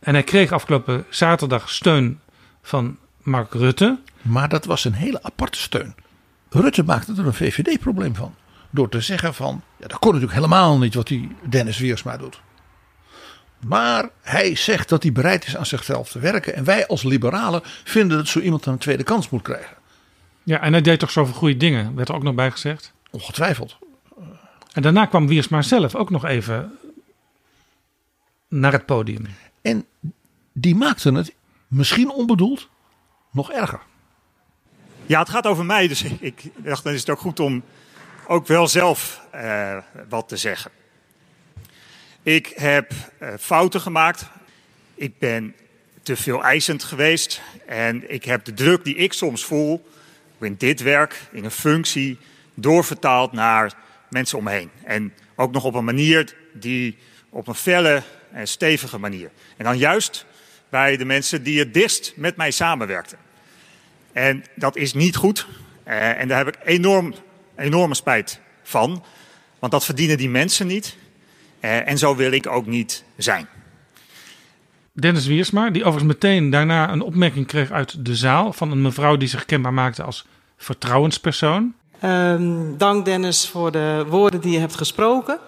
En hij kreeg afgelopen zaterdag steun van Mark Rutte. Maar dat was een hele aparte steun. Rutte maakte er een VVD-probleem van. Door te zeggen van, ja, dat kon natuurlijk helemaal niet wat die Dennis Wiersma doet. Maar hij zegt dat hij bereid is aan zichzelf te werken. En wij als liberalen vinden dat zo iemand een tweede kans moet krijgen. Ja, en hij deed toch zoveel goede dingen, werd er ook nog bij gezegd. Ongetwijfeld. En daarna kwam Wiersma zelf ook nog even naar het podium. En die maakte het, misschien onbedoeld, nog erger. Ja, het gaat over mij, dus ik dacht dan is het ook goed om ook wel zelf uh, wat te zeggen. Ik heb uh, fouten gemaakt. Ik ben te veel eisend geweest. En ik heb de druk die ik soms voel in dit werk, in een functie, doorvertaald naar mensen om me. En ook nog op een manier die op een felle en stevige manier. En dan juist bij de mensen die het dichtst met mij samenwerkten. En dat is niet goed. Uh, en daar heb ik enorm, enorme spijt van. Want dat verdienen die mensen niet. Uh, en zo wil ik ook niet zijn. Dennis Wiersma, die overigens meteen daarna een opmerking kreeg uit de zaal van een mevrouw die zich kenbaar maakte als vertrouwenspersoon. Um, dank Dennis voor de woorden die je hebt gesproken.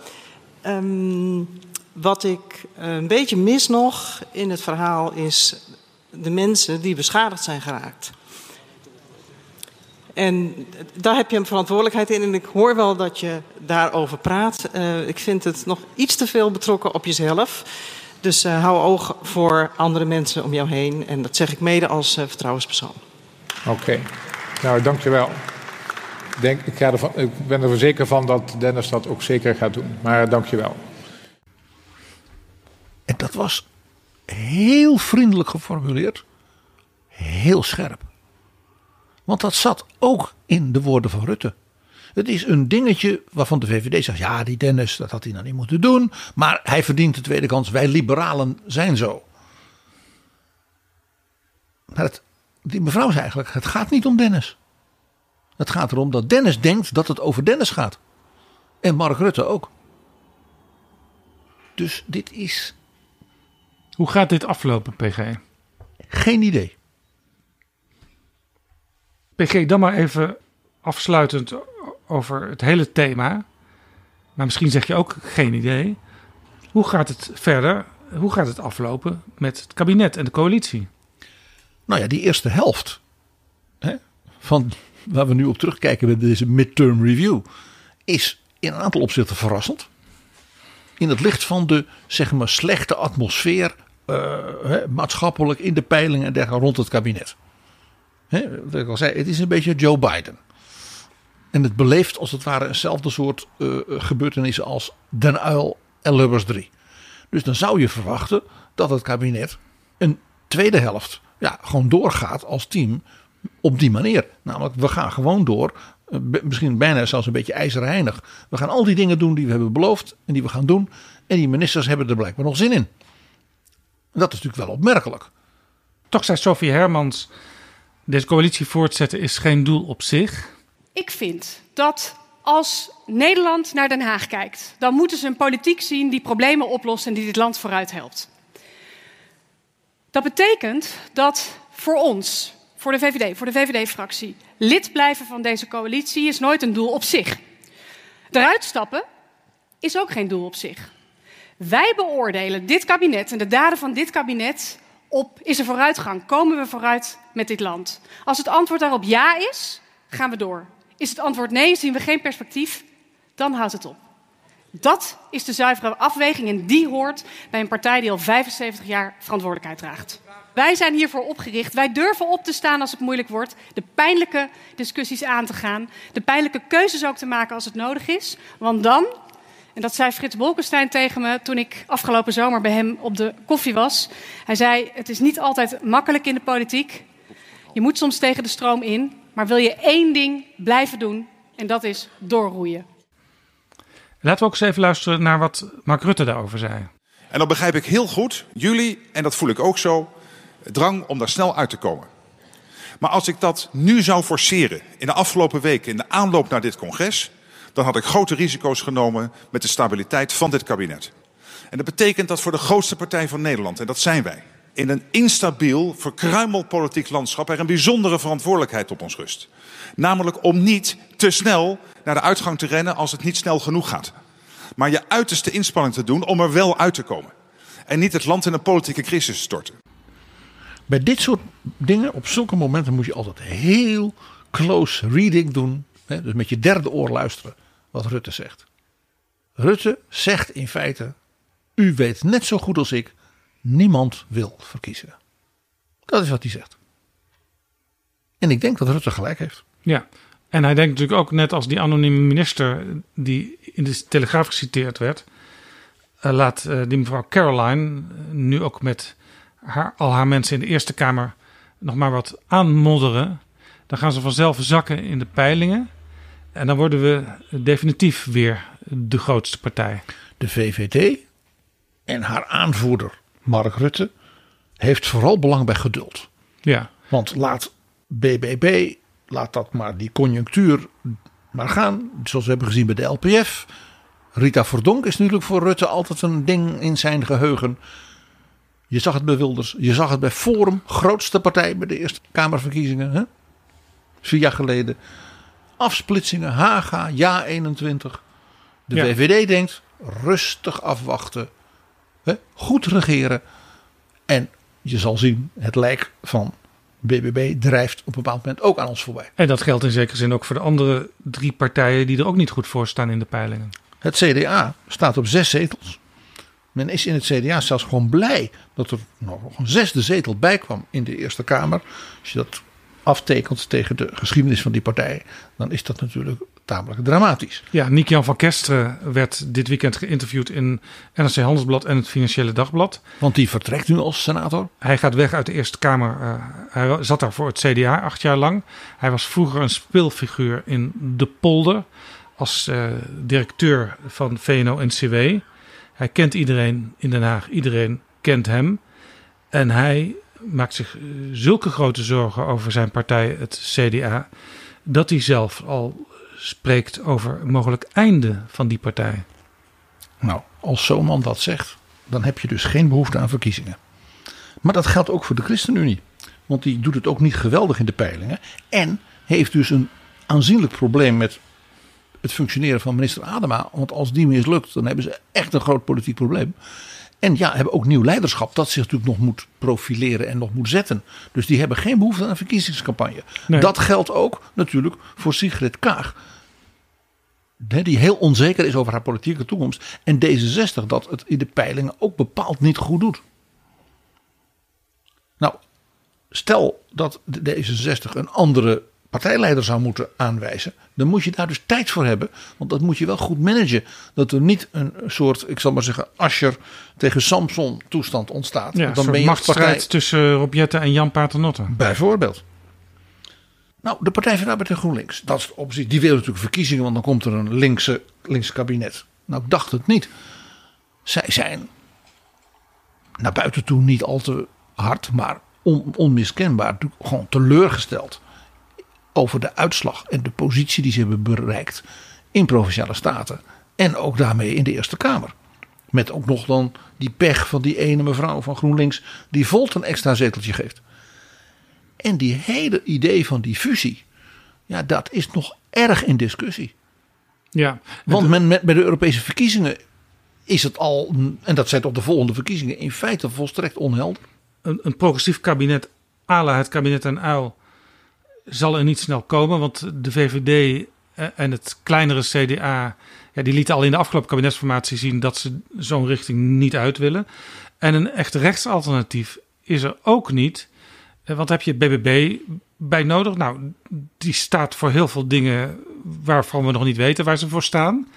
Um, wat ik een beetje mis nog in het verhaal is de mensen die beschadigd zijn geraakt. En daar heb je een verantwoordelijkheid in. En ik hoor wel dat je daarover praat. Uh, ik vind het nog iets te veel betrokken op jezelf. Dus uh, hou oog voor andere mensen om jou heen. En dat zeg ik mede als uh, vertrouwenspersoon. Oké, okay. nou dankjewel. Denk, ik, ga ervan, ik ben er zeker van dat Dennis dat ook zeker gaat doen. Maar dankjewel. En dat was heel vriendelijk geformuleerd. Heel scherp. Want dat zat ook in de woorden van Rutte. Het is een dingetje waarvan de VVD zegt: ja, die Dennis, dat had hij nou niet moeten doen. Maar hij verdient de tweede kans. Wij liberalen zijn zo. Maar het, die mevrouw zei eigenlijk: het gaat niet om Dennis. Het gaat erom dat Dennis denkt dat het over Dennis gaat. En Mark Rutte ook. Dus dit is. Hoe gaat dit aflopen, PG? Geen idee. PG, dan maar even afsluitend over het hele thema. Maar misschien zeg je ook geen idee. Hoe gaat het verder? Hoe gaat het aflopen met het kabinet en de coalitie? Nou ja, die eerste helft hè, van waar we nu op terugkijken met deze midterm review, is in een aantal opzichten verrassend. In het licht van de zeg maar slechte atmosfeer uh, hè, maatschappelijk in de peilingen en dergelijke rond het kabinet. Wat ik al zei, het is een beetje Joe Biden. En het beleeft als het ware eenzelfde soort uh, gebeurtenissen als Den Uil en Lubbers 3. Dus dan zou je verwachten dat het kabinet een tweede helft ja, gewoon doorgaat als team op die manier. Namelijk, we gaan gewoon door. Uh, misschien bijna zelfs een beetje ijzerheinig. We gaan al die dingen doen die we hebben beloofd en die we gaan doen. En die ministers hebben er blijkbaar nog zin in. Dat is natuurlijk wel opmerkelijk. Toch zei Sophie Hermans deze coalitie voortzetten is geen doel op zich. Ik vind dat Als Nederland naar Den Haag kijkt, dan moeten ze een politiek zien die problemen oplost en die dit land vooruit helpt. Dat betekent dat voor ons, voor de VVD, voor de VVD-fractie, lid blijven van deze coalitie is nooit een doel op zich. Eruit stappen is ook geen doel op zich. Wij beoordelen dit kabinet en de daden van dit kabinet op is er vooruitgang? Komen we vooruit met dit land? Als het antwoord daarop ja is, gaan we door. Is het antwoord nee, zien we geen perspectief, dan houdt het op. Dat is de zuivere afweging en die hoort bij een partij die al 75 jaar verantwoordelijkheid draagt. Wij zijn hiervoor opgericht. Wij durven op te staan als het moeilijk wordt, de pijnlijke discussies aan te gaan, de pijnlijke keuzes ook te maken als het nodig is. Want dan, en dat zei Frits Bolkestein tegen me toen ik afgelopen zomer bij hem op de koffie was. Hij zei: Het is niet altijd makkelijk in de politiek. Je moet soms tegen de stroom in. Maar wil je één ding blijven doen, en dat is doorroeien. Laten we ook eens even luisteren naar wat Mark Rutte daarover zei. En dan begrijp ik heel goed jullie, en dat voel ik ook zo, drang om daar snel uit te komen. Maar als ik dat nu zou forceren in de afgelopen weken in de aanloop naar dit congres, dan had ik grote risico's genomen met de stabiliteit van dit kabinet. En dat betekent dat voor de grootste partij van Nederland, en dat zijn wij, in een instabiel, verkruimeld politiek landschap er een bijzondere verantwoordelijkheid op ons rust. Namelijk om niet te snel naar de uitgang te rennen als het niet snel genoeg gaat. Maar je uiterste inspanning te doen om er wel uit te komen. En niet het land in een politieke crisis te storten. Bij dit soort dingen, op zulke momenten moet je altijd heel close reading doen. Dus met je derde oor luisteren wat Rutte zegt. Rutte zegt in feite: U weet net zo goed als ik, niemand wil verkiezen. Dat is wat hij zegt. En ik denk dat Rutte gelijk heeft. Ja, en hij denkt natuurlijk ook net als die anonieme minister die in de Telegraaf geciteerd werd. Uh, laat uh, die mevrouw Caroline uh, nu ook met haar, al haar mensen in de Eerste Kamer nog maar wat aanmodderen. Dan gaan ze vanzelf zakken in de peilingen. En dan worden we definitief weer de grootste partij. De VVD en haar aanvoerder Mark Rutte heeft vooral belang bij geduld. Ja. Want laat BBB, laat dat maar die conjunctuur maar gaan. Zoals we hebben gezien bij de LPF. Rita Verdonk is natuurlijk voor Rutte altijd een ding in zijn geheugen. Je zag het bij Wilders, je zag het bij Forum, grootste partij bij de Eerste Kamerverkiezingen. Hè? Vier jaar geleden. Afsplitsingen, Haga, ja 21. De Ja. VVD denkt rustig afwachten. Hè? Goed regeren. En je zal zien, het lijk van BBB drijft op een bepaald moment ook aan ons voorbij. En dat geldt in zekere zin ook voor de andere drie partijen die er ook niet goed voor staan in de peilingen. Het CDA staat op zes zetels. Men is in het CDA zelfs gewoon blij dat er nog een zesde zetel bij kwam in de Eerste Kamer. Als je dat aftekent tegen de geschiedenis van die partij, dan is dat natuurlijk tamelijk dramatisch. Ja, Niek-Jan van Kesteren werd dit weekend geïnterviewd in NRC Handelsblad en het Financiële Dagblad. Want die vertrekt nu als senator. Hij gaat weg uit de Eerste Kamer. Eh, hij zat daar voor het CDA acht jaar lang. Hij was vroeger een speelfiguur in De Polder als eh, directeur van VNO-NCW. Hij kent iedereen in Den Haag. Iedereen kent hem. En hij maakt zich eh, zulke grote zorgen over zijn partij, het CDA, dat hij zelf al spreekt over mogelijk einde van die partij. Nou, als zo'n man dat zegt, dan heb je dus geen behoefte aan verkiezingen. Maar dat geldt ook voor de ChristenUnie. Want die doet het ook niet geweldig in de peilingen. En heeft dus een aanzienlijk probleem met het functioneren van minister Adema. Want als die mislukt, dan hebben ze echt een groot politiek probleem. En ja, hebben ook nieuw leiderschap dat zich natuurlijk nog moet profileren en nog moet zetten. Dus die hebben geen behoefte aan een verkiezingscampagne. Nee. Dat geldt ook natuurlijk voor Sigrid Kaag. Die heel onzeker is over haar politieke toekomst. En D66 dat het in de peilingen ook bepaald niet goed doet. Nou, stel dat de D66 een andere partijleider zou moeten aanwijzen, dan moet je daar dus tijd voor hebben. Want dat moet je wel goed managen. Dat er niet een soort, ik zal maar zeggen, Ascher tegen Samson toestand ontstaat. Ja, dan ben je tussen Rob Jetten en Jan Paternotte. Bijvoorbeeld. Nou, de Partij van de Arbeid en GroenLinks. Dat is de optie. Die willen natuurlijk verkiezingen, want dan komt er een linkse, linkse kabinet. Nou, ik dacht het niet. Zij zijn naar buiten toe niet al te hard, maar on- onmiskenbaar gewoon teleurgesteld over de uitslag en de positie die ze hebben bereikt in provinciale staten. En ook daarmee in de Eerste Kamer. Met ook nog dan die pech van die ene mevrouw van GroenLinks die Volt een extra zeteltje geeft. En die hele idee van die fusie, ja, dat is nog erg in discussie. Ja. Want men, met, bij de Europese verkiezingen is het al, en dat zijn toch de volgende verkiezingen, in feite volstrekt onhelder. Een, een progressief kabinet, à la het kabinet en uil, zal er niet snel komen. Want de VVD en het kleinere CDA, ja, die lieten al in de afgelopen kabinetsformatie zien dat ze zo'n richting niet uit willen. En een echt rechtsalternatief is er ook niet. Eh, want heb je BBB bij nodig? Nou, die staat voor heel veel dingen waarvan we nog niet weten waar ze voor staan.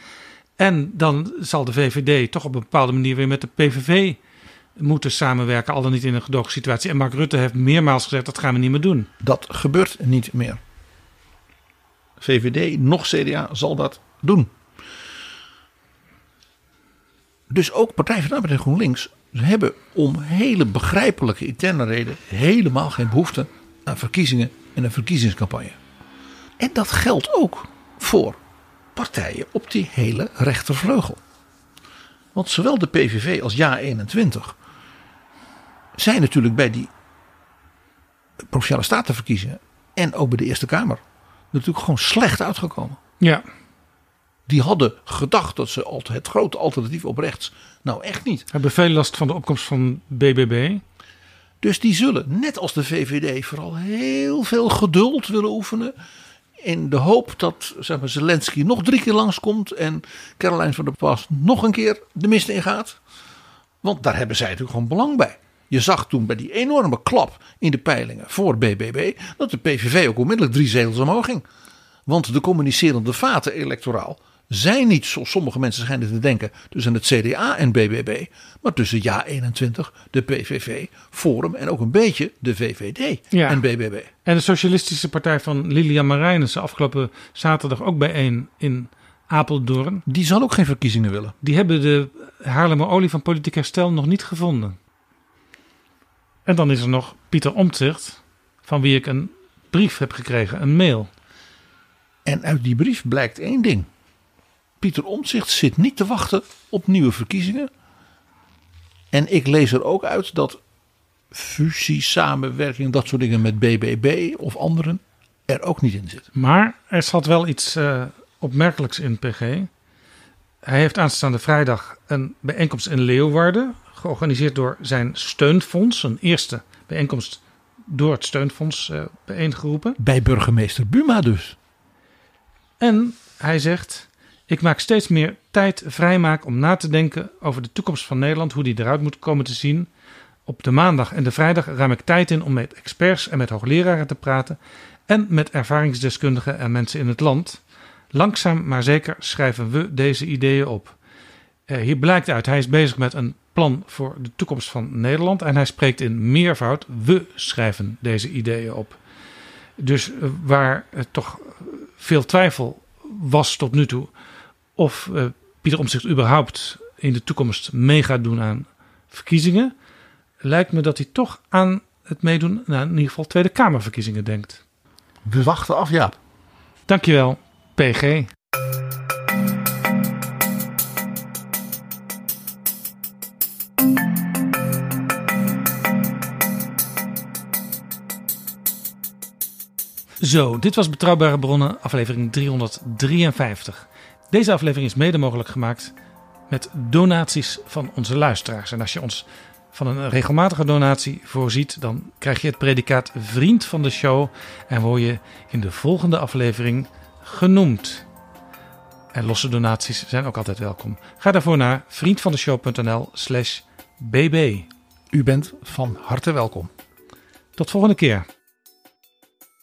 En dan zal de VVD toch op een bepaalde manier weer met de PVV moeten samenwerken, al dan niet in een gedoogde situatie. En Mark Rutte heeft meermaals gezegd dat gaan we niet meer doen. Dat gebeurt niet meer. VVD nog CDA zal dat doen. Dus ook Partij van de Arbeid en GroenLinks hebben om hele begrijpelijke interne reden helemaal geen behoefte aan verkiezingen en een verkiezingscampagne. En dat geldt ook voor partijen op die hele rechtervleugel. Want zowel de PVV als JA21 zijn natuurlijk bij die provinciale statenverkiezingen en ook bij de Eerste Kamer natuurlijk gewoon slecht uitgekomen. Ja. Die hadden gedacht dat ze altijd het grote alternatief op rechts. Nou, echt niet. Hebben veel last van de opkomst van BBB. Dus die zullen, net als de VVD, vooral heel veel geduld willen oefenen. In de hoop dat zeg maar, Zelensky nog drie keer langskomt. En Caroline van der Pas nog een keer de mist ingaat. Want daar hebben zij natuurlijk gewoon belang bij. Je zag toen bij die enorme klap in de peilingen voor BBB. dat de PVV ook onmiddellijk drie zetels omhoog ging. Want de communicerende vaten electoraal zijn niet, zoals sommige mensen schijnen te denken, tussen het CDA en BBB, maar tussen JA21, de PVV, Forum en ook een beetje de VVD en BBB. En de Socialistische Partij van Lilian Marijnissen afgelopen zaterdag ook bijeen in Apeldoorn. Die zal ook geen verkiezingen willen. Die hebben de Haarlemmer olie van politiek herstel nog niet gevonden. En dan is er nog Pieter Omtzigt, van wie ik een brief heb gekregen, een mail. En uit die brief blijkt één ding. Pieter Omtzigt zit niet te wachten op nieuwe verkiezingen. En ik lees er ook uit dat fusie, samenwerking, dat soort dingen met BBB of anderen er ook niet in zit. Maar er zat wel iets uh, opmerkelijks in PG. Hij heeft aanstaande vrijdag een bijeenkomst in Leeuwarden, georganiseerd door zijn steunfonds. Een eerste bijeenkomst door het steunfonds uh, bijeengeroepen. Bij burgemeester Buma dus. En hij zegt: Ik maak steeds meer tijd vrijmaak om na te denken over de toekomst van Nederland, hoe die eruit moet komen te zien. Op de maandag en de vrijdag ruim ik tijd in om met experts en met hoogleraren te praten en met ervaringsdeskundigen en mensen in het land. Langzaam maar zeker schrijven we deze ideeën op. Uh, hier blijkt uit, hij is bezig met een plan voor de toekomst van Nederland en hij spreekt in meervoud. We schrijven deze ideeën op. Dus uh, waar uh, toch veel twijfel was tot nu toe of Pieter Omtzigt überhaupt in de toekomst mee gaat doen aan verkiezingen, lijkt me dat hij toch aan het meedoen, nou, in ieder geval Tweede Kamerverkiezingen denkt. We wachten af, ja. Dankjewel, PG. Zo, dit was Betrouwbare Bronnen, aflevering 353. Deze aflevering is mede mogelijk gemaakt met donaties van onze luisteraars. En als je ons van een regelmatige donatie voorziet, dan krijg je het predicaat vriend van de show en word je in de volgende aflevering genoemd. En losse donaties zijn ook altijd welkom. Ga daarvoor naar vriendvandeshow.nl/slash bb. U bent van harte welkom. Tot volgende keer.